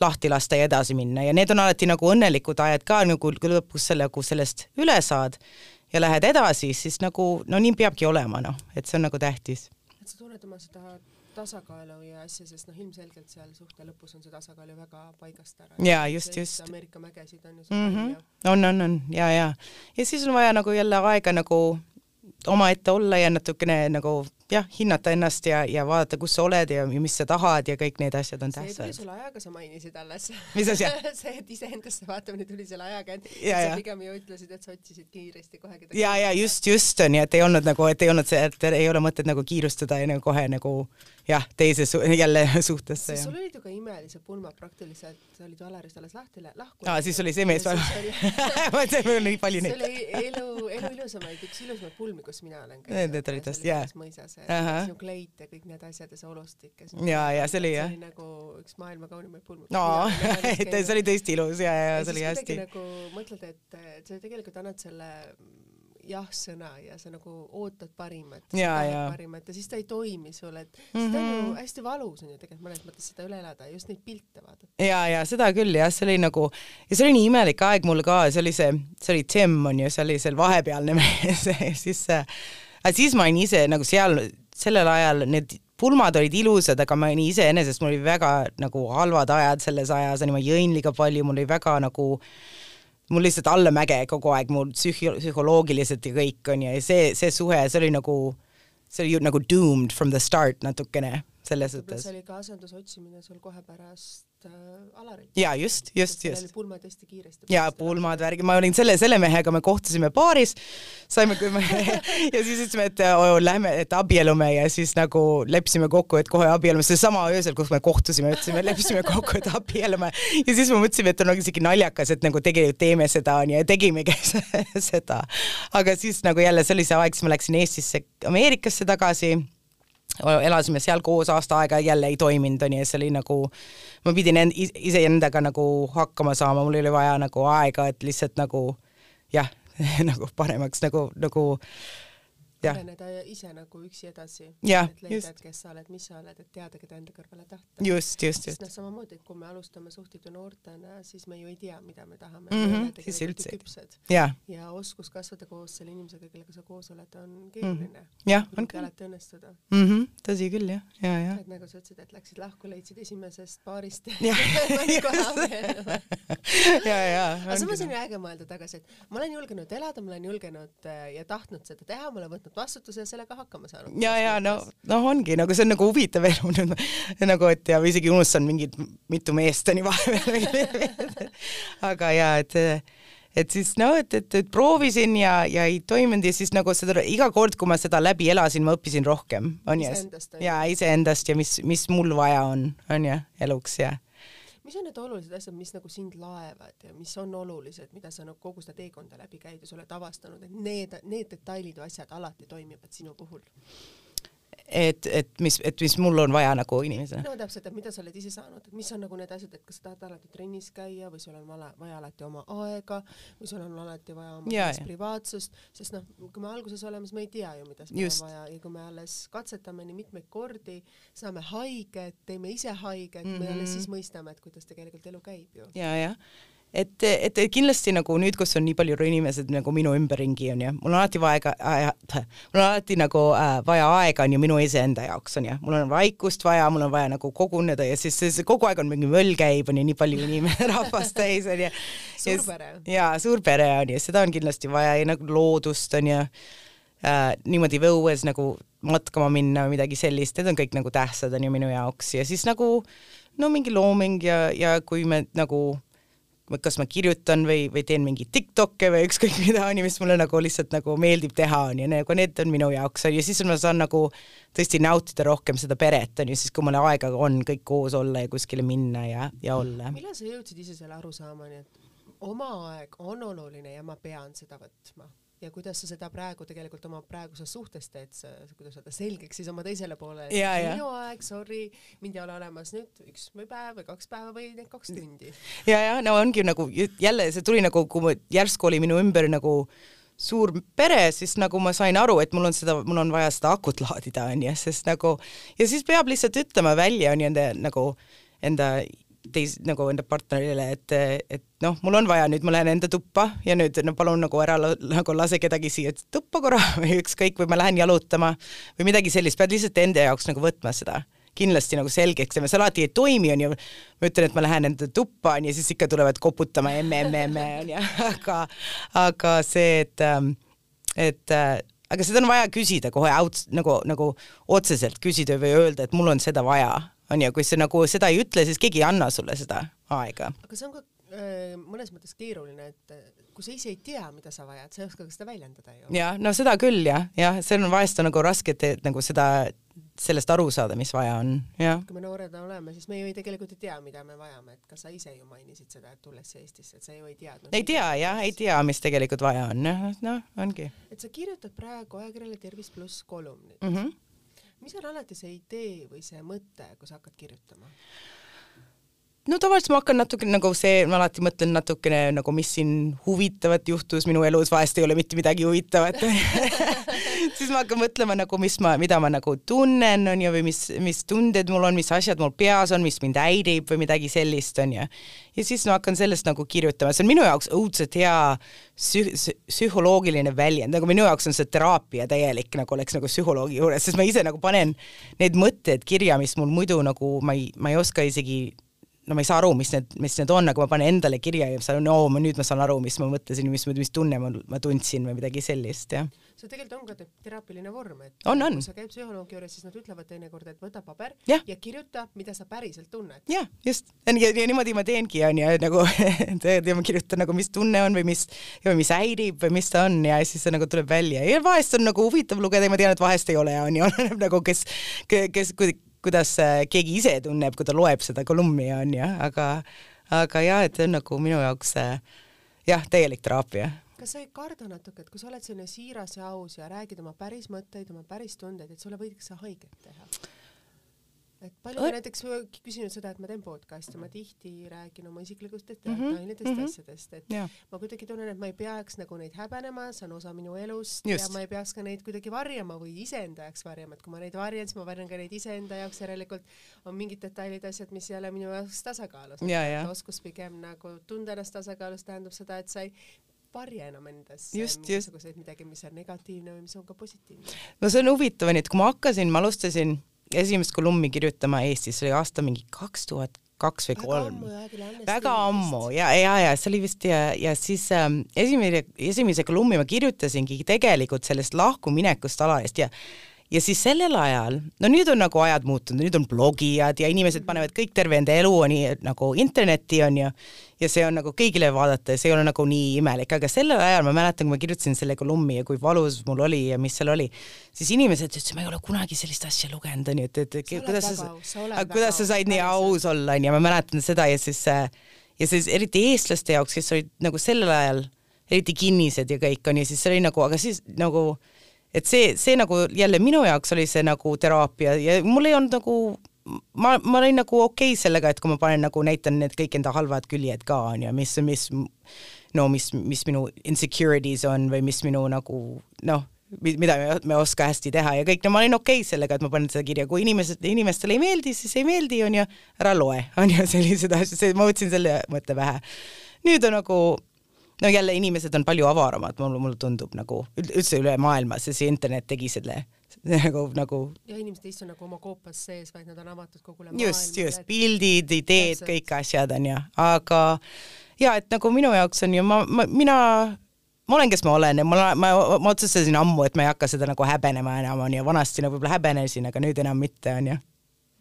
lahti lasta ja edasi minna ja need on alati nagu õnnelikud ajad ka nagu lõpus selle, kui sellest üle saad ja lähed edasi, siis nagu no nii peabki olema, noh, et see on nagu tähtis. et sa tunned oma seda tasakaalu ja asja, sest noh, ilmselgelt seal suhte lõpus on see tasakaal ju väga paigast ära. jaa, just, just. Ameerika mägesid on ju mm. -hmm. on, on, on ja, ja, ja siis on vaja nagu jälle aega nagu omaette olla ja natukene nagu jah, hinnata ennast ja, ja vaadata, kus sa oled ja, ja mis sa tahad ja kõik need asjad on tähtsad. see tuli sulle ajaga, sa mainisid alles. mis asja see, et iseendasse vaatamine tuli selle ajaga, et ja, sa pigem ju ütlesid, et sa otsisid kiiresti kohe kedagi. ja, ja just, just on ju, et ei olnud nagu, et ei olnud see, et ei ole mõtet nagu kiirustada ja nagu kohe nagu jah, teise su jälle suhtesse. sul olid ju ka imelised pulmad praktiliselt, sa olid ju Alarist alles lahti lahkunud. aa, siis oli see mees veel. meil on nii palju neid. see oli elu, elu ilusamaid, üks ilusamaid pulmi, kus mina olen käinud. Need olid tõesti, jaa. mõisas, sinu kleit ja kõik need asjad ja see olustik ja ja, ja see oli jah. see oli nagu üks maailma kaunimaid pulmi. no, see oli tõesti ilus ja, ja see oli hästi. nagu mõtled, et, sa tegelikult annad selle jah-sõna ja sa nagu ootad parimat, parimat ja siis ta ei toimi sul, et mm -hmm. seda on ju mhm. hästi valus on ju tegelikult mõnes mõttes seda üle elada ja just neid pilte vaadata. ja, ja seda küll jah, see oli nagu ja see oli nii imelik aeg mul ka, see oli see, see oli Tim on ju, see oli seal vahepealne mees ja siis äh, siis ma olin ise nagu seal sellel ajal need pulmad olid ilusad, aga ma olin iseenesest, mul oli väga nagu halvad ajad selles ajas, ma jõin liiga palju, mul oli väga nagu mul lihtsalt alla mäge kogu aeg, mul psühhi-, psühholoogiliselt ja kõik on ju, ja see, see suhe, see oli nagu, see oli ju nagu doomed from the start natukene, selles suhtes. see oli ka asenduse otsimine sul kohe pärast Alarit. ja just, just, just. pulmad hästi kiiresti. ja pulmad, värgid, ma olin selle, selle mehega, me kohtusime baaris, saime kümme ja siis ütlesime, et oh, lähme, et abiellume ja siis nagu leppisime kokku, et kohe abiellume, seesama öösel, kus me kohtusime, ütlesime, leppisime kokku, et abiellume ja siis me mõtlesime, et on isegi naljakas, et nagu tegelikult teeme seda onju ja tegimegi seda. aga siis nagu jälle see oli see aeg, siis ma läksin Eestisse, Ameerikasse tagasi elasime seal koos aasta aega, jälle ei toiminud, onju, see oli nagu, ma pidin end, iseendaga nagu hakkama saama, mul oli vaja nagu aega, et lihtsalt nagu jah nagu paremaks nagu, nagu areneda ise nagu üksi edasi. et leida, et kes sa oled, mis sa oled, et teada, keda enda kõrvale tahta. just, just, just. noh, samamoodi, et kui me alustame suhteid ju noortena, siis me ju ei tea, mida me tahame mm. -hmm. siis üldse. ja, ja oskus kasvada koos selle inimesega, kellega sa koos oled, on keeruline mm. -hmm. jah, on küll. alati õnnestuda mm. -hmm. Tõsi küll, jah, ja, ja. et nagu sa ütlesid, et läksid lahku, leidsid esimesest paarist ja, ja, ja. aga samas on ju äge mõelda tagasi, et ma olen julgenud elada, ma olen julgenud äh, ja tahtnud seda teha, ma olen võtnud vastutuse ja sellega hakkama saanud. ja, ja no, noh, ongi nagu see on nagu huvitav elu nüüd nagu, et ja isegi unustan mingid mitu meest on ju vahepeal aga ja, et et siis no, et, et, et proovisin ja, ja ei toiminud ja siis nagu seda iga kord, kui ma seda läbi elasin, ma õppisin rohkem, on ju. ja iseendast ja mis, mis mul vaja on, on ju, eluks ja mis on need olulised asjad, mis nagu sind laevad ja mis on olulised, mida sa nagu kogu seda teekonda läbi käides oled avastanud, et need, need detailid või asjad alati toimivad sinu puhul? Et, et mis, et mis mul on vaja nagu inimesena. no täpselt, et mida sa oled ise saanud, et mis on nagu need asjad, et kas sa tahad alati trennis käia või sul on vaja, vaja alati oma aega või sul on alati vaja oma ja, privaatsust, sest noh, kui me alguses oleme, siis me ei tea ju, mida meil on vaja ja kui me alles katsetame nii mitmeid kordi, saame haiget, teeme ise haiget mm, -hmm. me alles siis mõistame, et kuidas tegelikult elu käib ju. ja, jah et, et kindlasti nagu nüüd, kus on nii palju inimesed nagu minu ümberringi onju, mul on alati vaja äh,, mul on alati nagu äh, vaja aega onju minu iseenda jaoks onju, mul on vaikust vaja, mul on vaja nagu koguneda ja siis, siis kogu aeg on mingi möll käib onju, nii palju inimesi, rahvast täis onju. suurpere. jaa, suurpere onju, seda on kindlasti vaja ja nagu loodust onju äh, niimoodi õues nagu matkama minna või midagi sellist, need on kõik nagu tähtsad onju minu jaoks. Ja siis nagu no mingi looming ja, ja kui me nagu kas ma kirjutan või, või teen mingeid Tiktok'e või ükskõik mida, onju, mis mulle nagu lihtsalt nagu meeldib teha, onju, nagu need on minu jaoks, onju, siis ma saan nagu tõesti nautida rohkem seda peret, onju, siis kui mul aega on kõik koos olla ja kuskile minna ja, ja olla. millal sa jõudsid ise selle arusaamani, et oma aeg on oluline ja ma pean seda võtma? Ja kuidas sa seda praegu tegelikult oma praeguses suhtes teed, kuidas öelda selgeks siis oma teisele poolele, et minu aeg, sorry, mind ei ole olemas nüüd üks või päev või kaks päeva või need kaks tundi. ja, ja no ongi nagu jälle see tuli nagu, kui järsku oli minu ümber nagu suur pere, siis nagu ma sain aru, et mul on seda, mul on vaja seda akut laadida, onju, sest nagu ja siis peab lihtsalt ütlema välja, onju, enda nagu enda teis-, nagu enda partnerile, et, et noh, mul on vaja nüüd, ma lähen enda tuppa ja nüüd no palun nagu ära nagu lase kedagi siia tuppa korra või ükskõik, või ma lähen jalutama või midagi sellist, pead lihtsalt enda jaoks nagu võtma seda. Kindlasti nagu selgeks tegema, see alati ei toimi, onju. ma ütlen, et ma lähen enda tuppa onju, siis ikka tulevad koputama emme, emme, emme onju, aga, aga see, et, ähm, et äh, aga seda on vaja küsida kohe out, nagu, nagu otseselt küsida või öelda, et mul on seda vaja on ju, kui sa nagu seda ei ütle, siis keegi ei anna sulle seda aega. aga see on ka äh, mõnes mõttes keeruline, et äh, kui sa ise ei tea, mida sa vajad, sa ei oska ka seda väljendada ju. jah, no seda küll jah, jah, see on vahest on nagu raske, et nagu seda, sellest aru saada, mis vaja on, jah. kui me noored oleme, siis me ju ei, tegelikult ei tea, mida me vajame, et ka sa ise ju mainisid seda, et tulles Eestisse, et sa ju ei teadnud. ei tea jah, ei tea, mis tegelikult vaja on, noh, noh, ongi. et sa kirjutad praegu ajakirjale Tervis pluss kolumnit mm. -hmm mis on alati see idee või see mõte, kui sa hakkad kirjutama? No tavaliselt ma hakkan natuke nagu see, ma alati mõtlen natukene nagu, mis siin huvitavat juhtus minu elus, vahest ei ole mitte midagi huvitavat. Siis ma hakkan mõtlema nagu, mis ma, mida ma nagu tunnen, on ju, või mis, mis tunded mul on, mis asjad mul peas on, mis mind häirib või midagi sellist, on ju. ja siis ma hakkan sellest nagu kirjutama, see on minu jaoks õudselt hea psüh-, psühholoogiline väljend, nagu minu jaoks on see teraapia täielik, nagu oleks nagu psühholoogi juures, sest ma ise nagu panen need mõtted kirja, mis mul muidu nagu ma ei, ma ei oska isegi no ma ei saa aru, mis need, mis need on, aga ma panen endale kirja ja saan, no ma nüüd ma saan aru, mis ma mõtlesin, mis, mis tunne ma, ma tundsin või midagi sellist, jah. see tegelikult on ka teraapiline vorm, et on, on. kui sa käid psühholoogi juures, siis nad ütlevad teinekord, et võta paber ja, ja kirjuta, mida sa päriselt tunned. jah, just, ja, ja niimoodi ma teengi, onju, nagu ja ma kirjutan nagu, mis tunne on või mis, või mis häirib või mis ta on ja siis see nagu tuleb välja ja vahest on nagu huvitav lugeda ja ma tean, et vahest ei ole, onju, oleneb nagu kes, kes, kes kuidas äh, keegi ise tunneb, kui ta loeb seda kolumni, on ju, aga, aga jah, et see on nagu minu jaoks äh, jah, täielik teraapia. kas sa ei karda natuke, et kui sa oled selline siiras ja aus ja räägid oma päris mõtteid, oma päris tundeid, et sulle võidakse haiget teha? Et paljud on näiteks küsinud seda, et ma teen podcast'i, ma tihti räägin oma isiklikust -hmm. detailidest mm, -hmm. asjadest, et ja. ma kuidagi tunnen, et ma ei peaks nagu neid häbenema, see on osa minu elust Just. ja ma ei peaks ka neid kuidagi varjama või iseenda jaoks varjama, et kui ma neid varjan, siis ma varjan ka neid iseenda jaoks, järelikult on mingid detailid, asjad, mis ei ole minu jaoks tasakaalus. oskus pigem nagu tunda ennast tasakaalus tähendab seda, et sa ei varja enam endas mingisuguseid midagi, mis on negatiivne või mis on ka positiivne. no see on huvitav, onju, et kui ma hakkasin, ma alustasin esimest kolumni kirjutama Eestis, see oli aasta mingi kaks tuhat kaks või kolm. väga ammu ja, ja, ja see oli vist ja, ja siis ähm, esimene, esimese kolumni ma kirjutasingi tegelikult sellest lahkuminekust ala eest ja ja siis sellel ajal, no nüüd on nagu ajad muutunud, nüüd on blogijad ja inimesed panevad kõik terve enda elu nii nagu internetti on ju, ja see on nagu kõigile vaadata ja see ei ole nagu nii imelik, aga sellel ajal ma mäletan, kui ma kirjutasin selle kolumni ja kui valus mul oli ja mis seal oli, siis inimesed ütlesid, ma ei ole kunagi sellist asja lugenud, onju, et, et sa kuidas sa, sa, kuidas sa said nii aus. olla, onju, ma mäletan seda ja siis ja siis eriti eestlaste jaoks, kes olid nagu sellel ajal eriti kinnised ja kõik onju, siis see oli nagu, aga siis nagu et see, see nagu jälle minu jaoks oli see nagu teraapia ja mul ei olnud nagu ma, ma olin nagu okei okay sellega, et kui ma panen nagu näitan need kõik enda halvad küljed ka onju, mis, mis no mis, mis minu insecurities on või mis minu nagu noh, mida me, me ei oska hästi teha ja kõik, no ma olin okei okay sellega, et ma panen seda kirja, kui inimesed, inimestele ei meeldi, siis ei meeldi, onju, ära loe, onju, sellised asjad, ma võtsin selle mõtte pähe. nüüd on nagu no jälle inimesed on palju avaramad, mulle, mulle tundub nagu üldse üle maailma, see, see internet tegi selle nagu, nagu. ja inimesed ei istu nagu oma koopas sees, vaid nad on avatud kogule maailma. just, just, pildid, ideed, kõik asjad onju, aga ja et nagu minu jaoks on ju, ma, ma, mina ma olen, kes ma olen ja ma, ma, ma otsustasin ammu, et ma ei hakka seda nagu häbenema enam onju, vanasti nagu võib-olla häbenesin, aga nüüd enam mitte onju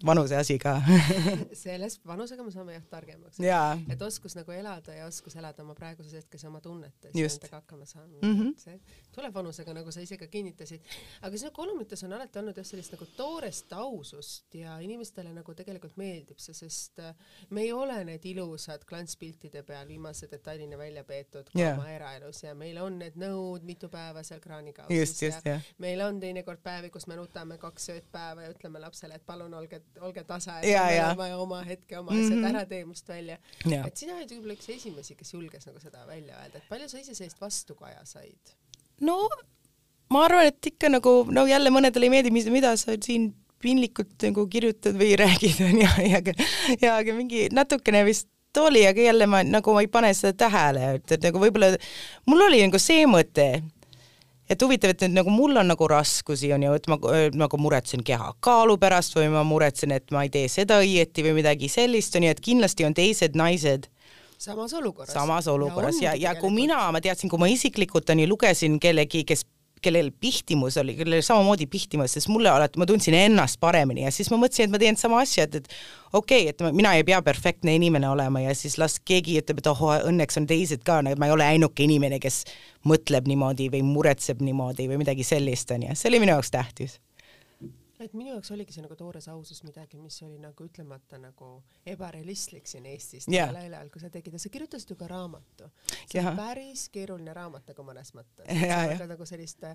vanuse asi ka sellest vanusega me saame jah targemaks. et oskus nagu elada ja oskus elada oma praeguses hetkes oma tunnetes ja nendega hakkama saama mm. -hmm. see tuleb vanusega, nagu sa ise ka kinnitasid. aga sinu kolumnites on alati olnud jah sellist nagu toorest ausust ja inimestele nagu tegelikult meeldib see, sest äh, me ei ole need ilusad klantspiltide peal viimase detailini välja peetud yeah. oma eraelus ja meil on need nõud mitu päeva seal kraanikausis ja yeah. meil on teinekord päevi, kus me nutame kaks ööd päeva ja ütleme lapsele, et palun olge olge tasa, et meil on vaja oma hetke, oma asjad mm -hmm. ära tee must välja. et sina olid võib-olla üks esimesi, kes julges nagu seda välja öelda, et palju sa ise sellist vastukaja said? No ma arvan, et ikka nagu no jälle mõnedele ei meeldi, mis, mida sa siin piinlikult nagu kirjutad või räägid onju ja, ja, ja aga mingi natukene vist oli, aga jälle ma nagu ma ei pane seda tähele, et, et nagu võib-olla mul oli nagu see mõte et huvitav, et nüüd nagu mul on nagu raskusi on ju, et ma nagu muretsen kehakaalu pärast või ma muretsen, et ma ei tee seda õieti või midagi sellist on ju, et kindlasti on teised naised samas olukorras. samas olukorras. ja, ja, ja kui mina, ma teadsin, kui ma isiklikult on ju lugesin kellegi, kes kellel pihtimus oli, kellel samamoodi pihtimus, sest mulle alati, ma tundsin ennast paremini ja siis ma mõtlesin, et ma teen sama asja, et, et okei okay,, et ma, mina ei pea perfektne inimene olema ja siis las keegi ütleb, et oh, õnneks on teised ka, ma ei ole ainuke inimene, kes mõtleb niimoodi või muretseb niimoodi või midagi sellist, onju, see oli minu jaoks tähtis et minu jaoks oligi see nagu toores ausus midagi, mis oli nagu ütlemata nagu ebarealistlik siin Eestis yeah. tollel ajal, kui sa tegid ja sa kirjutasid ju ka raamatu. see on päris keeruline raamat nagu mõnes mõttes. väga nagu sellist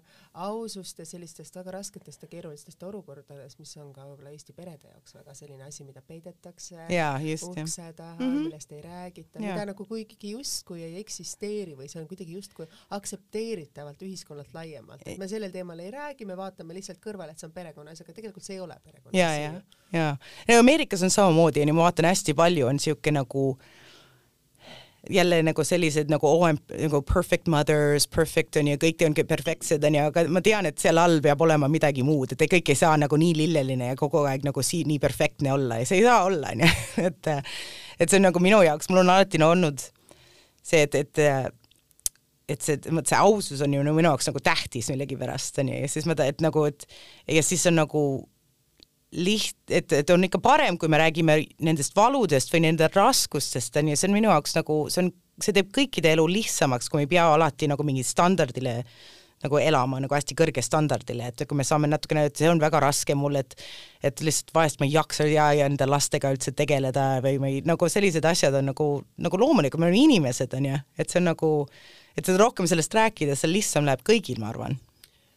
ausust ja sellistest väga rasketest ja keerulistest olukordadest, mis on ka võib-olla Eesti perede jaoks väga selline asi, mida peidetakse yeah, just, ukse taha mm, -hmm. millest ei räägita yeah., mida nagu kuigi justkui ei eksisteeri või see on kuidagi justkui aktsepteeritavalt ühiskonnalt laiemalt, et me sellel teemal ei räägi, me vaatame lihtsalt kõrvale, et see on perekonna asi, aga tegelikult see ei ole perekonna ja, ja, ja Ameerikas on samamoodi onju, ma vaatan hästi palju on siuke nagu jälle nagu sellised nagu oh, nagu perfect mothers, perfect on ju, kõik on perfektsed on ju, aga ma tean, et seal all peab olema midagi muud, et kõik ei saa nagu nii lilleline ja kogu aeg nagu siin nii perfektne olla ja see ei saa olla on ju, et et see on nagu minu jaoks, mul on alati no, olnud see, et, et et see, vot see ausus on ju no, minu jaoks nagu tähtis millegipärast onju ja siis ma, et nagu, et ja siis on nagu liht-, et, et on ikka parem, kui me räägime nendest valudest või nende raskustest onju, see on minu jaoks nagu, see on, see teeb kõikide elu lihtsamaks, kui me ei pea alati nagu mingi standardile nagu elama nagu hästi kõrge standardile, et kui me saame natukene, et see on väga raske mul, et et lihtsalt vahest ma ei jaksa ja, ja enda lastega üldse tegeleda või ma ei, nagu sellised asjad on nagu, nagu loomulikult, me oleme inimesed, on ju, et see on nagu, et seda rohkem sellest rääkida, seal lihtsam läheb kõigil, ma arvan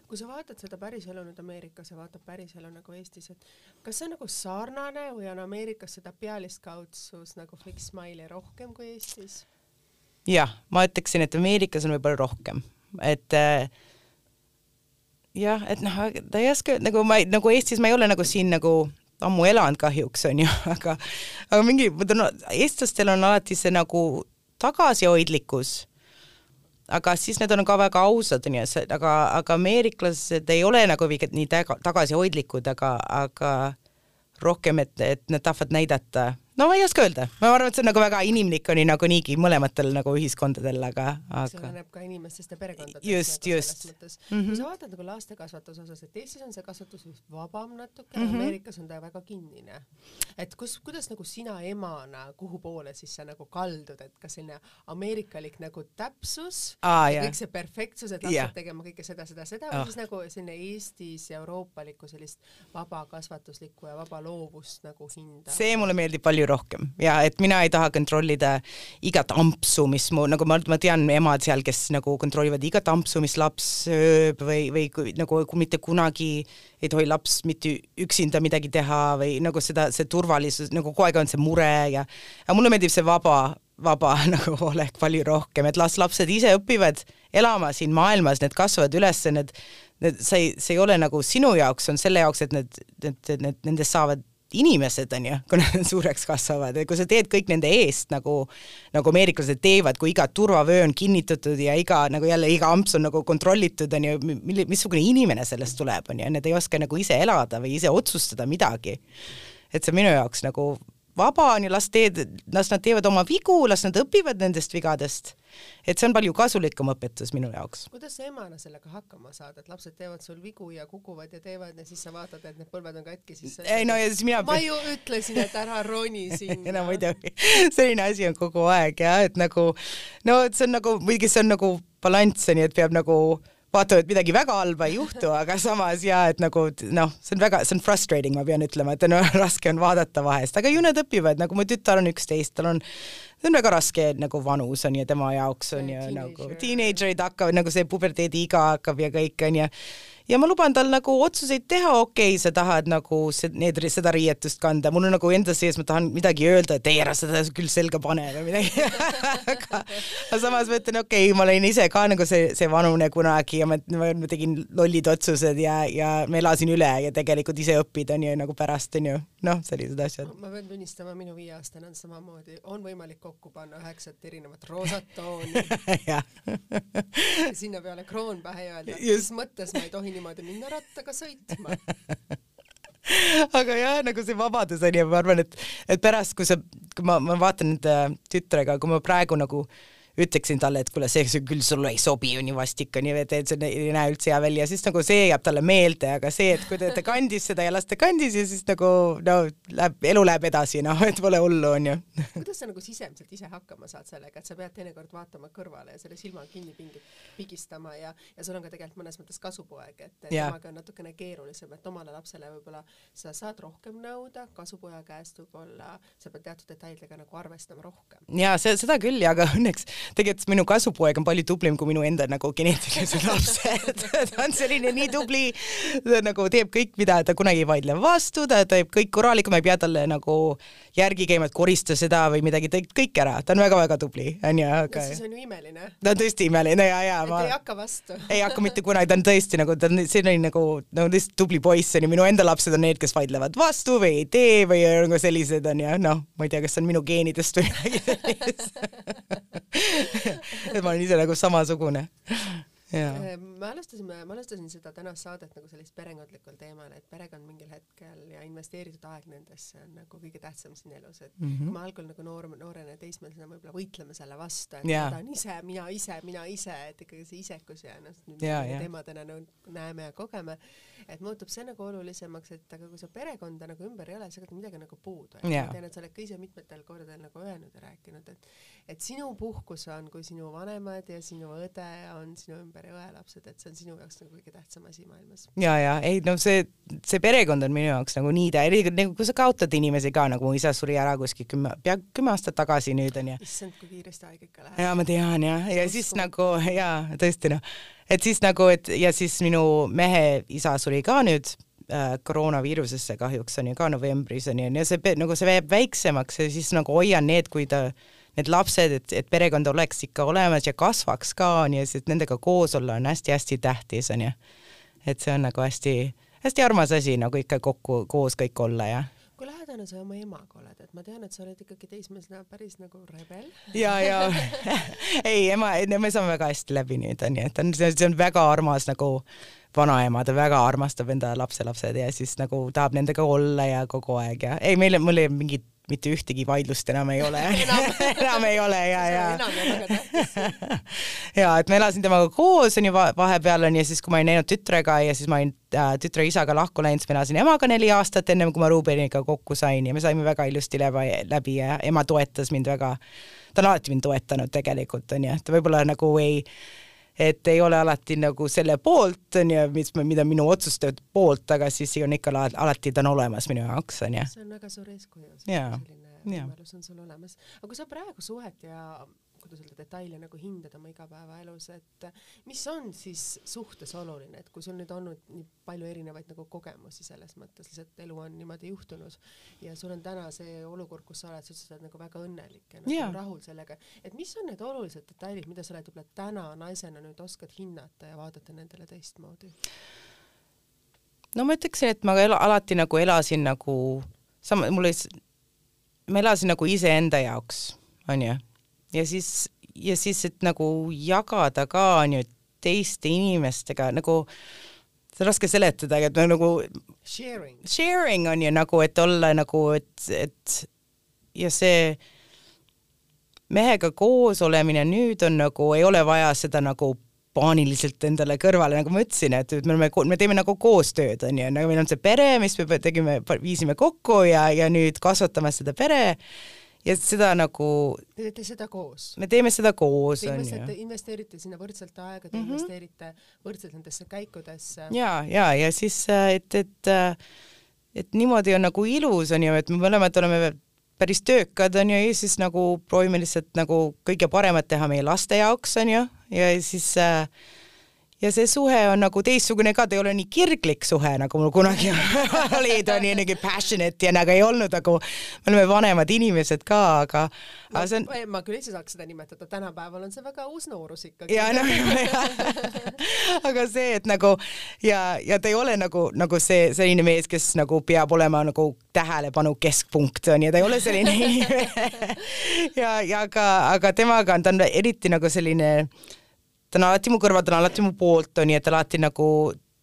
kui sa vaatad seda päriselu nüüd Ameerikas ja vaatad päriselu nagu Eestis, et kas see on nagu sarnane või on Ameerikas seda pealiskaudsus nagu fake smile'i rohkem kui Eestis? jah, ma ütleksin, et Ameerikas on võib-olla rohkem, et äh, jah, et noh, ta ei oska nagu ma nagu Eestis ma ei ole nagu siin nagu ammu elanud kahjuks onju, aga aga mingi, ma tunnen, eestlastel on alati see nagu tagasihoidlikkus aga siis need on ka väga ausad, onju, aga, aga ameeriklased ei ole nagu nii tagasihoidlikud, aga, aga rohkem, et, et nad tahavad näidata no ma ei oska öelda, ma arvan, et see on nagu väga inimlik ju nagu niigi mõlematel nagu ühiskondadel, aga, aga. see oleneb ka inimestest ja perekondadest. just nagu, just. Mm -hmm. kui sa vaatad nagu laste kasvatuse osas, et Eestis on see kasvatus vist vabam natuke mm, -hmm. Ameerikas on ta väga kinnine. et kus, kuidas nagu sina emana, kuhu poole siis sa nagu kaldud, et kas selline ameerikalik nagu täpsus ah,, kõik see perfektsus, et lapsed yeah. tegema kõike seda, seda, seda oh. või siis nagu selline Eestis euroopalikku sellist vaba kasvatuslikku ja vaba loovust nagu hinda? see mulle meeldib palju palju rohkem. Ja et mina ei taha kontrollida igat ampsu, mis mu, nagu ma, ma tean emad seal, kes nagu kontrollivad igat ampsu, mis laps sööb või, või kui, nagu kui mitte kunagi ei tohi laps mitte üksinda midagi teha või nagu seda, see turvalisus, nagu kogu aeg on see mure ja, ja mulle meeldib see vaba, vaba nagu olek palju rohkem, et las lapsed ise õpivad elama siin maailmas, need kasvavad üles, need, need, see ei, see ei ole nagu sinu jaoks, on selle jaoks, et need, need, need, nendest saavad inimesed on ju, kui nad suureks kasvavad, et kui sa teed kõik nende eest nagu, nagu ameeriklased teevad, kui iga turvavöö on kinnitatud ja iga nagu jälle iga amps on nagu kontrollitud, on ju, milli-, missugune inimene sellest tuleb, on ju, need ei oska nagu ise elada või ise otsustada midagi. et see minu jaoks nagu vaba on ju, las teed, las nad teevad oma vigu, las nad õpivad nendest vigadest et see on palju kasulikum õpetus minu jaoks. kuidas sa emana sellega hakkama saad, et lapsed teevad sul vigu ja kukuvad ja teevad ja siis sa vaatad, et need põlved on katki, siis ei no ja siis mina ma ju ütlesin, et ära roni sinna no muidugi, selline asi on kogu aeg jah, et nagu no et see on nagu, muidugi see on nagu balanss, nii et peab nagu vaatama, et midagi väga halba ei juhtu, aga samas ja et nagu noh, see on väga, see on frustrating, ma pean ütlema, et on raske on vaadata vahest, aga ju nad õpivad, nagu mu tütar on üksteist, tal on see on väga raske nagu vanus on ju tema jaoks on ju nagu teenagerid hakkavad nagu see puberteediiga hakkab ja kõik on ju ja ma luban tal nagu otsuseid teha, okei okay,, sa tahad nagu see, need, seda riietust kanda, mul on nagu enda sees, ma tahan midagi öelda, et ei, ära seda küll selga pane või midagi. Aga, aga samas ma ütlen, okei okay,, ma olin ise ka nagu see, see vanune kunagi ja ma, ma, ma tegin lollid otsused ja, ja ma elasin üle ja tegelikult ise õpid, on ju, nagu pärast, on ju, noh, sellised asjad. ma pean tunnistama, minu viieaastane on samamoodi, on võimalik kokku panna üheksat erinevat roosat tooni. Ja sinna peale kroon pähe ja öelda, mis mõttes ma ei tohi niimoodi minna rattaga sõitma. Aga jah, nagu see vabadus on ju, ma arvan, et, et pärast, kui sa, kui ma, ma vaatan enda tütrega, kui ma praegu nagu äh, ütleksin talle, et kuule, see, küll sulle ei sobi ju nii vastik on ju, et, see ei näe üldse hea välja, siis nagu see jääb talle meelde, aga see, et kui te, te kandis seda ja las ta kandis ja siis nagu no läheb, elu läheb edasi, noh, et pole hullu, on ju. kuidas sa nagu sisemiselt ise hakkama saad sellega, et sa pead teinekord vaatama kõrvale ja selle silma kinni pingi, pigistama ja, ja sul on ka tegelikult mõnes mõttes kasupoeg, et temaga on natukene keerulisem, et omale lapsele võib-olla sa saad rohkem nõuda, kasupoja käest võib-olla sa pead teatud detailidega nagu arvestama rohkem. ja see, seda küll ja, aga õnneks tegelikult minu kasupoeg on palju tublim kui minu enda nagu geneetilised lapsed ta on selline nii tubli, ta nagu teeb kõik, mida ta kunagi ei vaidle vastu, ta teeb kõik korralikult, ma ei pea talle nagu järgi käima, et korista seda või midagi, teeb kõik ära, ta on väga-väga tubli, onju, aga. siis on ju imeline. ta on tõesti imeline ja, ja ma. ei hakka vastu ei hakka mitte kunagi, ta on tõesti nagu, ta on selline nagu, nagu tõesti tubli poiss onju, minu enda lapsed on need, kes vaidlevad vastu või ei tee või nagu sellised onju, noh, ma ei tea, kas see on minu geenidest või midagi sellist et ma olen ise nagu samasugune. me alustasime, ma alustasin seda tänast saadet nagu sellist perekondlikul teemal, et perekond mingil hetkel ja investeeritud aeg nendesse on nagu kõige tähtsam siin elus, et Mhm. kui me algul nagu noor, noorena teismelisena võib-olla võitleme selle vastu, et Jaa. ma tahan ise, mina ise, mina ise, et ikkagi see isekus ja noh, mida me teemadena nagu näeme ja kogeme, et muutub see nagu olulisemaks, et aga kui sa perekonda nagu ümber ei ole, siis ega midagi nagu puudu. Ma tean, et sa oled ka ise mitmetel kordadel nagu öelnud ja rääkinud, et et sinu puhkus on, kui sinu vanemad ja sinu õde on sinu ümber ja õelapsed, et see on sinu jaoks nagu kõige tähtsam asi maailmas. ja, ja ei no see, see perekond on minu jaoks nagu nii tä-, nagu kui sa kaotad inimesi ka, nagu mu isa suri ära kuskil kümme, pea kümme aastat tagasi nüüd onju. issand, kui kiiresti aeg ikka läheb. ja ma tean jah, ja siis nagu ja tõesti noh, et siis nagu, et ja siis minu mehe isa suri ka nüüd äh, koroonaviirusesse kahjuks on ju ka novembris on ju, ja see nagu see jääb väiksemaks ja siis nagu hoian need, kui ta need lapsed, et, et perekond oleks ikka olemas ja kasvaks ka onju, siis et nendega koos olla on hästi-hästi tähtis onju. et see on nagu hästi, hästi armas asi nagu ikka kokku koos kõik olla ja kui lähedane sa oma emaga oled, et ma tean, et sa oled ikkagi teismelisena päris nagu rebel. ja, ja ei, ema, me saame väga hästi läbi nüüd onju, et on, see on väga armas nagu vanaema, ta väga armastab enda lapselapsed ja siis nagu tahab nendega olla ja kogu aeg ja ei, meil, mul ei mingit mitte ühtegi vaidlust enam ei ole. Enam. Ei ole ja, ja. enam ja ja et ma elasin temaga koos onju va vahepeal onju, siis kui ma olin näinud tütrega ja siis ma olin äh, tütre isaga lahku läinud, siis ma elasin emaga neli aastat ennem kui ma Rubeniga kokku sain ja me saime väga ilusti läbi, läbi ja ema toetas mind väga, ta on alati mind toetanud tegelikult onju, ta võib-olla nagu ei et ei ole alati nagu selle poolt onju, mis, mida minu otsuste poolt, aga siis on ikka ala- alati ta on olemas minu jaoks onju. see on väga suur eeskuju, selline võimalus on sul olemas. aga kui sa praegu suhet ja kuidas öelda, detaile nagu hindad oma igapäevaelus, et mis on siis suhtes oluline, et kui sul nüüd olnud nii palju erinevaid nagu kogemusi selles mõttes, lihtsalt elu on niimoodi juhtunud ja sul on täna see olukord, kus sa oled, sa ütlesid, et nagu väga õnnelik ja nagu Jaa. rahul sellega, et mis on need olulised detailid, mida sa oled võib-olla täna naisena nüüd oskad hinnata ja vaadata nendele teistmoodi? no ma ütleksin, et ma ela, alati nagu elasin nagu sama, mul oli, ma elasin nagu iseenda jaoks, onju. Ja siis, ja siis, et nagu jagada ka onju teiste inimestega nagu, see on raske seletada, aga et nagu Sharing. sharing on ju nagu, et olla nagu, et, et ja see mehega koos olemine nüüd on nagu, ei ole vaja seda nagu paaniliselt endale kõrvale, nagu ma ütlesin, et et me oleme, me teeme nagu koostööd, on ju, nagu meil on see pere, mis me tegime, viisime kokku ja, ja nüüd kasvatame seda pere ja seda nagu, Te teete seda koos? me teeme seda koos, Te investeerite, investeerite sinna võrdselt aega, te mm. -hmm. investeerite võrdselt nendesse käikudesse. ja, ja, ja siis, äh, et, et, äh, et niimoodi on nagu ilus, on ju, et me mõlemad oleme päris töökad, on ju, ja siis nagu proovime lihtsalt nagu kõige paremat teha meie laste jaoks, on ju, ja siis äh, ja see suhe on nagu teistsugune ka, ta ei ole nii kirglik suhe, nagu mul kunagi oli, ta on nii nagu passionate ja nagu ei olnud nagu, me oleme vanemad inimesed ka, aga, aga see on no, ma küll ise saaks seda nimetada, tänapäeval on see väga uus noorus ikkagi. ja noh, aga see, et nagu ja, ja ta ei ole nagu, nagu see selline mees, kes nagu peab olema nagu tähelepanu keskpunkt on ju, ta ei ole selline ja, ja aga, aga temaga on, ta on eriti nagu selline, ta on alati mu kõrval, ta on alati mu poolt on ju, et alati nagu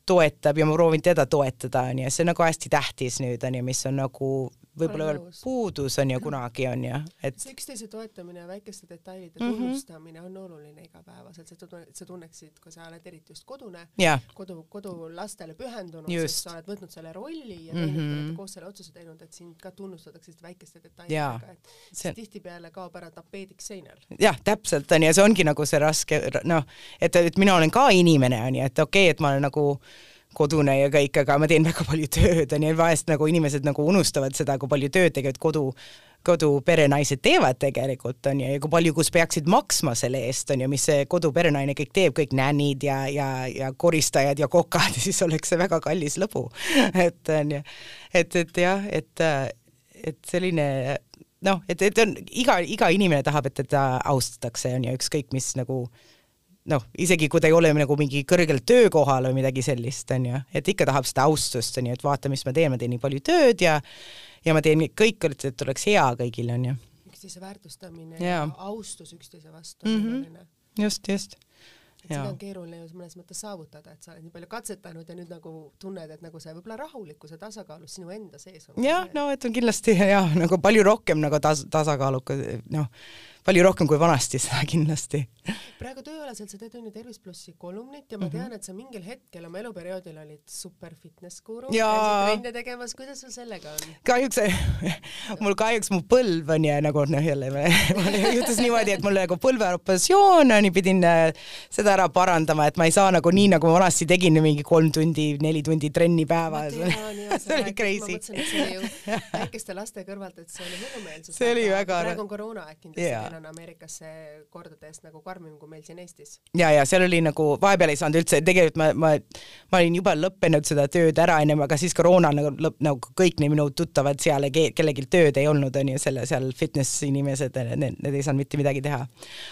toetab ja ma proovin teda toetada on ju, see on nagu hästi tähtis nüüd on ju, mis on nagu võib-olla veel puudus on ju kunagi on ju, et see üksteise toetamine ja väikeste detailide Mhm. tunnustamine on oluline igapäevaselt, et sa tunneksid, kui sa oled eriti just kodune, jah, kodu, kodu lastele pühendunud, sest sa oled võtnud selle rolli ja teinud mm -hmm. koos selle otsuse teinud, et sind ka tunnustatakse väikeste detailidega, et See tihtipeale kaob ära tapeediks seinal. jah, täpselt on ju, see ongi nagu see raske noh, et, et mina olen ka inimene on ju, et okei okay,, et ma olen nagu kodune ja kõik, aga ma teen väga palju tööd on ju, vahest nagu inimesed nagu unustavad seda, kui palju tööd tegelikult kodu, koduperenaised teevad tegelikult on ju, ja kui palju, kus peaksid maksma selle eest on ju, mis see koduperenaine kõik teeb, kõik nännid ja, ja, ja koristajad ja kokad, siis oleks see väga kallis lõbu. et on ju, et, et jah, et, et selline noh, et, et on iga, iga inimene tahab, et teda austatakse, on ju, ükskõik mis nagu noh, isegi kui ta ei ole nagu mingi kõrgel töökohal või midagi sellist, on ju, et ikka tahab seda austust, on ju, et vaata, mis ma teen, ma teen nii palju tööd ja ja ma teen kõik, et, oleks hea kõigil, on ju. üksteise väärtustamine Jaa. ja austus üksteise vastu on Mhm. oluline. just, just. et seda on keeruline ju mõnes mõttes saavutada, et sa oled nii palju katsetanud ja nüüd nagu tunned, et nagu see võib-olla rahulikkuse tasakaalus sinu enda sees on. jah, no et on kindlasti jah, nagu palju rohkem nagu tas-, tasakaalukas, noh palju rohkem kui vanasti, seda kindlasti. praegu tööalaselt sa teed on ju Tervis plussi kolumnit ja ma tean, et sa mingil hetkel oma eluperioodil olid super fitness guru ja trenne tegemas, kuidas sul sellega on? kahjuks mul kahjuks mu põlv on ja nagu noh, jälle juhtus niimoodi, et mul nagu põlveoperatsioon on ja pidin äh, seda ära parandama, et ma ei saa nagu nii, nagu ma vanasti tegin, mingi kolm tundi, neli tundi trenni päevas. see oli crazy. ma mõtlesin, et see oli ju väikeste laste kõrvalt, et see oli hullumeelsus. see oli väga. praegu on koroona aeg kindlasti yeah meil on Ameerikas see kordades nagu karmim kui meil siin Eestis. ja, ja seal oli nagu vahepeal ei saanud üldse, tegelikult ma, ma, ma olin juba lõppenud seda tööd ära ennem, aga siis koroona nagu lõpp, nagu kõik need minu tuttavad seal ja kellelgi tööd ei olnud, on ju, selle seal fitness inimesed, need, need ei saanud mitte midagi teha.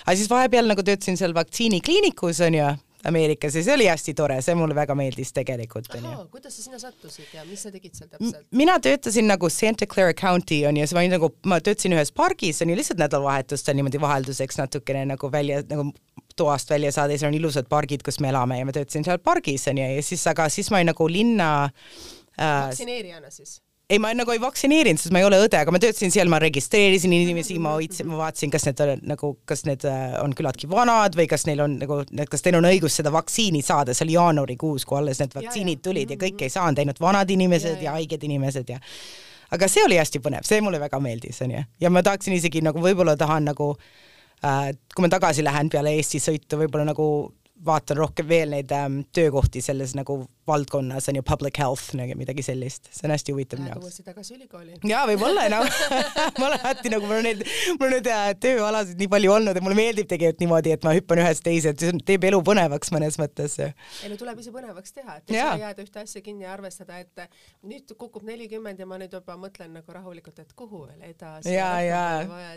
aga siis vahepeal nagu töötasin seal vaktsiinikliinikus, on ju Ameerikas ja see oli hästi tore, see mulle väga meeldis tegelikult. kuidas sa sinna sattusid ja mis sa tegid seal täpselt? mina töötasin nagu Santa Clara County on ju, siis ma olin nagu, ma töötasin ühes pargis on ju lihtsalt nädalavahetustel niimoodi vahelduseks natukene nagu välja nagu toast välja saada ja seal on ilusad pargid, kus me elame ja ma töötasin seal pargis on ju ja siis, aga siis ma olin nagu linna äh, vaktsineerijana siis? Ei, ma nagu ei vaktsineerinud, sest ma ei ole õde, aga ma töötasin seal, ma registreerisin inimesi, ma hoidsin, ma vaatasin, kas need on nagu, kas need äh, on küllaltki vanad või kas neil on nagu, kas teil on õigus seda vaktsiini saada, see oli jaanuarikuus, kui alles need vaktsiinid tulid ja kõik ei saanud, ainult vanad inimesed ja, ja. haiged inimesed ja aga see oli hästi põnev, see mulle väga meeldis, onju. ja ma tahaksin isegi nagu võib-olla tahan nagu äh, kui ma tagasi lähen peale Eesti sõitu, võib-olla nagu vaatan rohkem veel neid ähm, töökohti selles nagu valdkonnas on ju public health nagu midagi sellist, see on hästi huvitav minu jaoks. tagasi ülikooli. jaa, võib-olla noh ma olen alati nagu mul on neid, mul on neid tööalasid nii palju olnud ja mulle meeldib tegelikult niimoodi, et ma hüppan ühest teise, et see teeb elu põnevaks mõnes mõttes. elu tuleb ise põnevaks teha, et ei saa jääda ühte asja kinni ja arvestada, et nüüd kukub nelikümmend ja ma nüüd juba mõtlen nagu rahulikult, et kuhu veel edasi. ja, ja.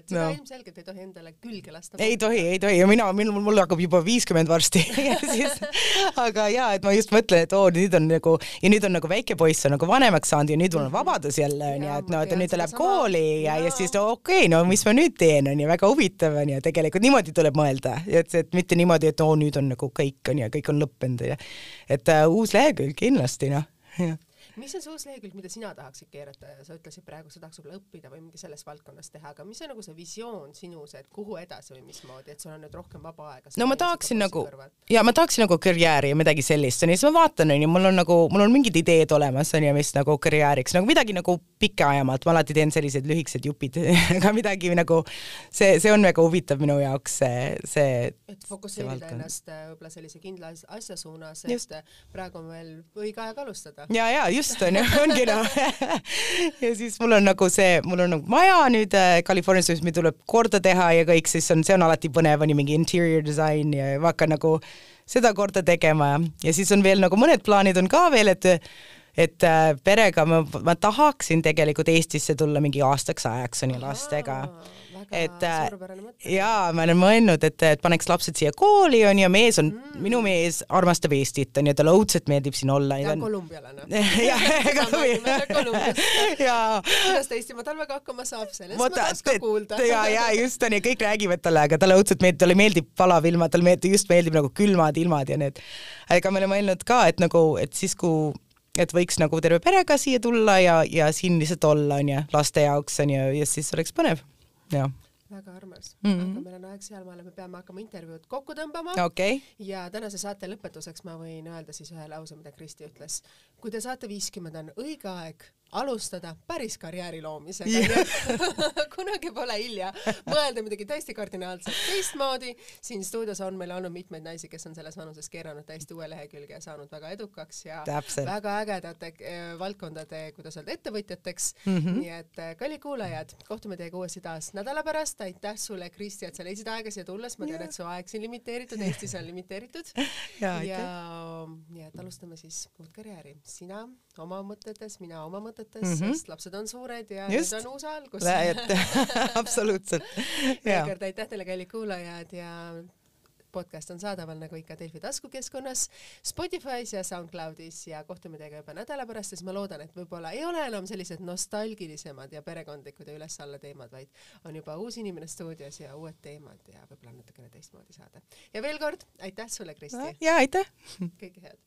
seda no. ilmselgelt ei tohi endale külge lasta. ei tohi, ei tohi ja mina, mul, mul hakkab juba viiskümmend varsti ja siis, aga ja, et ma just mõtlen, et oo, nüüd on nagu ja nüüd on nagu väike poiss on nagu vanemaks saanud ja nüüd mul on mhm. vabadus jälle onju, et no, et nüüd ta läheb kooli ja, ja siis no okei okay,, no mis ma nüüd teen onju, väga huvitav onju, tegelikult niimoodi tuleb mõelda, et, et mitte niimoodi, et oo nüüd on nagu kõik onju, kõik on lõppenud ja et uh, uus lehekülg kindlasti noh, mis on see uus lehekülg, mida sina tahaksid keerata ja sa ütlesid praegu, sa tahaks võib-olla õppida või mingi selles valdkonnas teha, aga mis on nagu see visioon sinus, et kuhu edasi või mismoodi, et sul on nüüd rohkem vaba aega? no ma tahaksin nagu, ja ma tahaksin nagu karjääri ja midagi sellist, onju, siis ma vaatan, onju, mul on nagu, mul on mingid ideed olemas, onju, mis nagu karjääriks, nagu midagi nagu pikaajamalt, ma alati teen sellised lühikesed jupid aga midagi nagu see, see on väga huvitav minu jaoks, see, see. et fokusseerida ennast äh, võib-olla sellise kindla asja suunas, et just. praegu on veel õige aeg alustada. ja, ja just just onju, ongi noh. Ja siis mul on nagu see, mul on nagu maja nüüd äh, Californias, mis meil tuleb korda teha ja kõik, siis on, see on alati põnev, on ju mingi interior design ja ma hakkan nagu seda korda tegema. Ja siis on veel nagu mõned plaanid on ka veel, et et äh, perega ma, ma tahaksin tegelikult Eestisse tulla mingi aastaks ajaks on ju lastega et äh, jaa, ma olen mõelnud, et, et paneks lapsed siia kooli on ju, mees on mm., minu mees armastab Eestit on ju, talle õudselt meeldib siin olla. ja kolumbialane. jaa. kuidas ta Eestimaa talvega hakkama saab, sellest ma tahaks ka kuulda. ja, ja just on ju, kõik räägivad talle, aga talle õudselt meeldib, talle meeldib palav ilma, talle meeldib, just meeldib nagu külmad ilmad ja need. aga me oleme mõelnud ka, et nagu, et siis, kui et võiks nagu terve perega siia tulla ja, ja siin lihtsalt olla, onju, laste jaoks onju, ja siis oleks põnev jah väga armas mm, -hmm. aga meil on aeg sealmaale, me peame hakkama intervjuud kokku tõmbama okay.. ja tänase saate lõpetuseks ma võin öelda siis ühe lause, mida Kristi ütles. kui te saate viiskümmend, on õige aeg alustada päris karjääri loomisega yeah. kunagi pole hilja mõelda midagi täiesti kardinaalselt teistmoodi. siin stuudios on meil olnud mitmeid naisi, kes on selles vanuses keeranud täiesti uue lehekülge ja saanud väga edukaks ja Täpselt. väga ägedate äh, valdkondade, kuidas öelda, ettevõtjateks mm. -hmm. nii et äh, kallid kuulajad, kohtume teiega uuesti taas nädala pärast. aitäh sulle, Kristi, et sa leidsid aega siia tulla, sest ma tean, et su aeg siin limiteeritud, Eestis on limiteeritud. ja, ja nii et alustame siis uut karjääri. sina oma mõtetes, mina oma mõtetes mm, -hmm. sest lapsed on suured ja Just. nüüd on uus algus. absoluutselt. veel kord aitäh teile, kallid kuulajad ja podcast on saadaval nagu ikka Delfi taskukeskkonnas, Spotify's ja SoundCloudis ja kohtume teiega juba nädala pärast, siis ma loodan, et võib-olla ei ole enam sellised nostalgilisemad ja perekondlikud ja üles-alla teemad, vaid on juba uus inimene stuudios ja uued teemad ja võib-olla natukene teistmoodi saade. ja veel kord aitäh sulle, Kristi. ja aitäh. kõike head.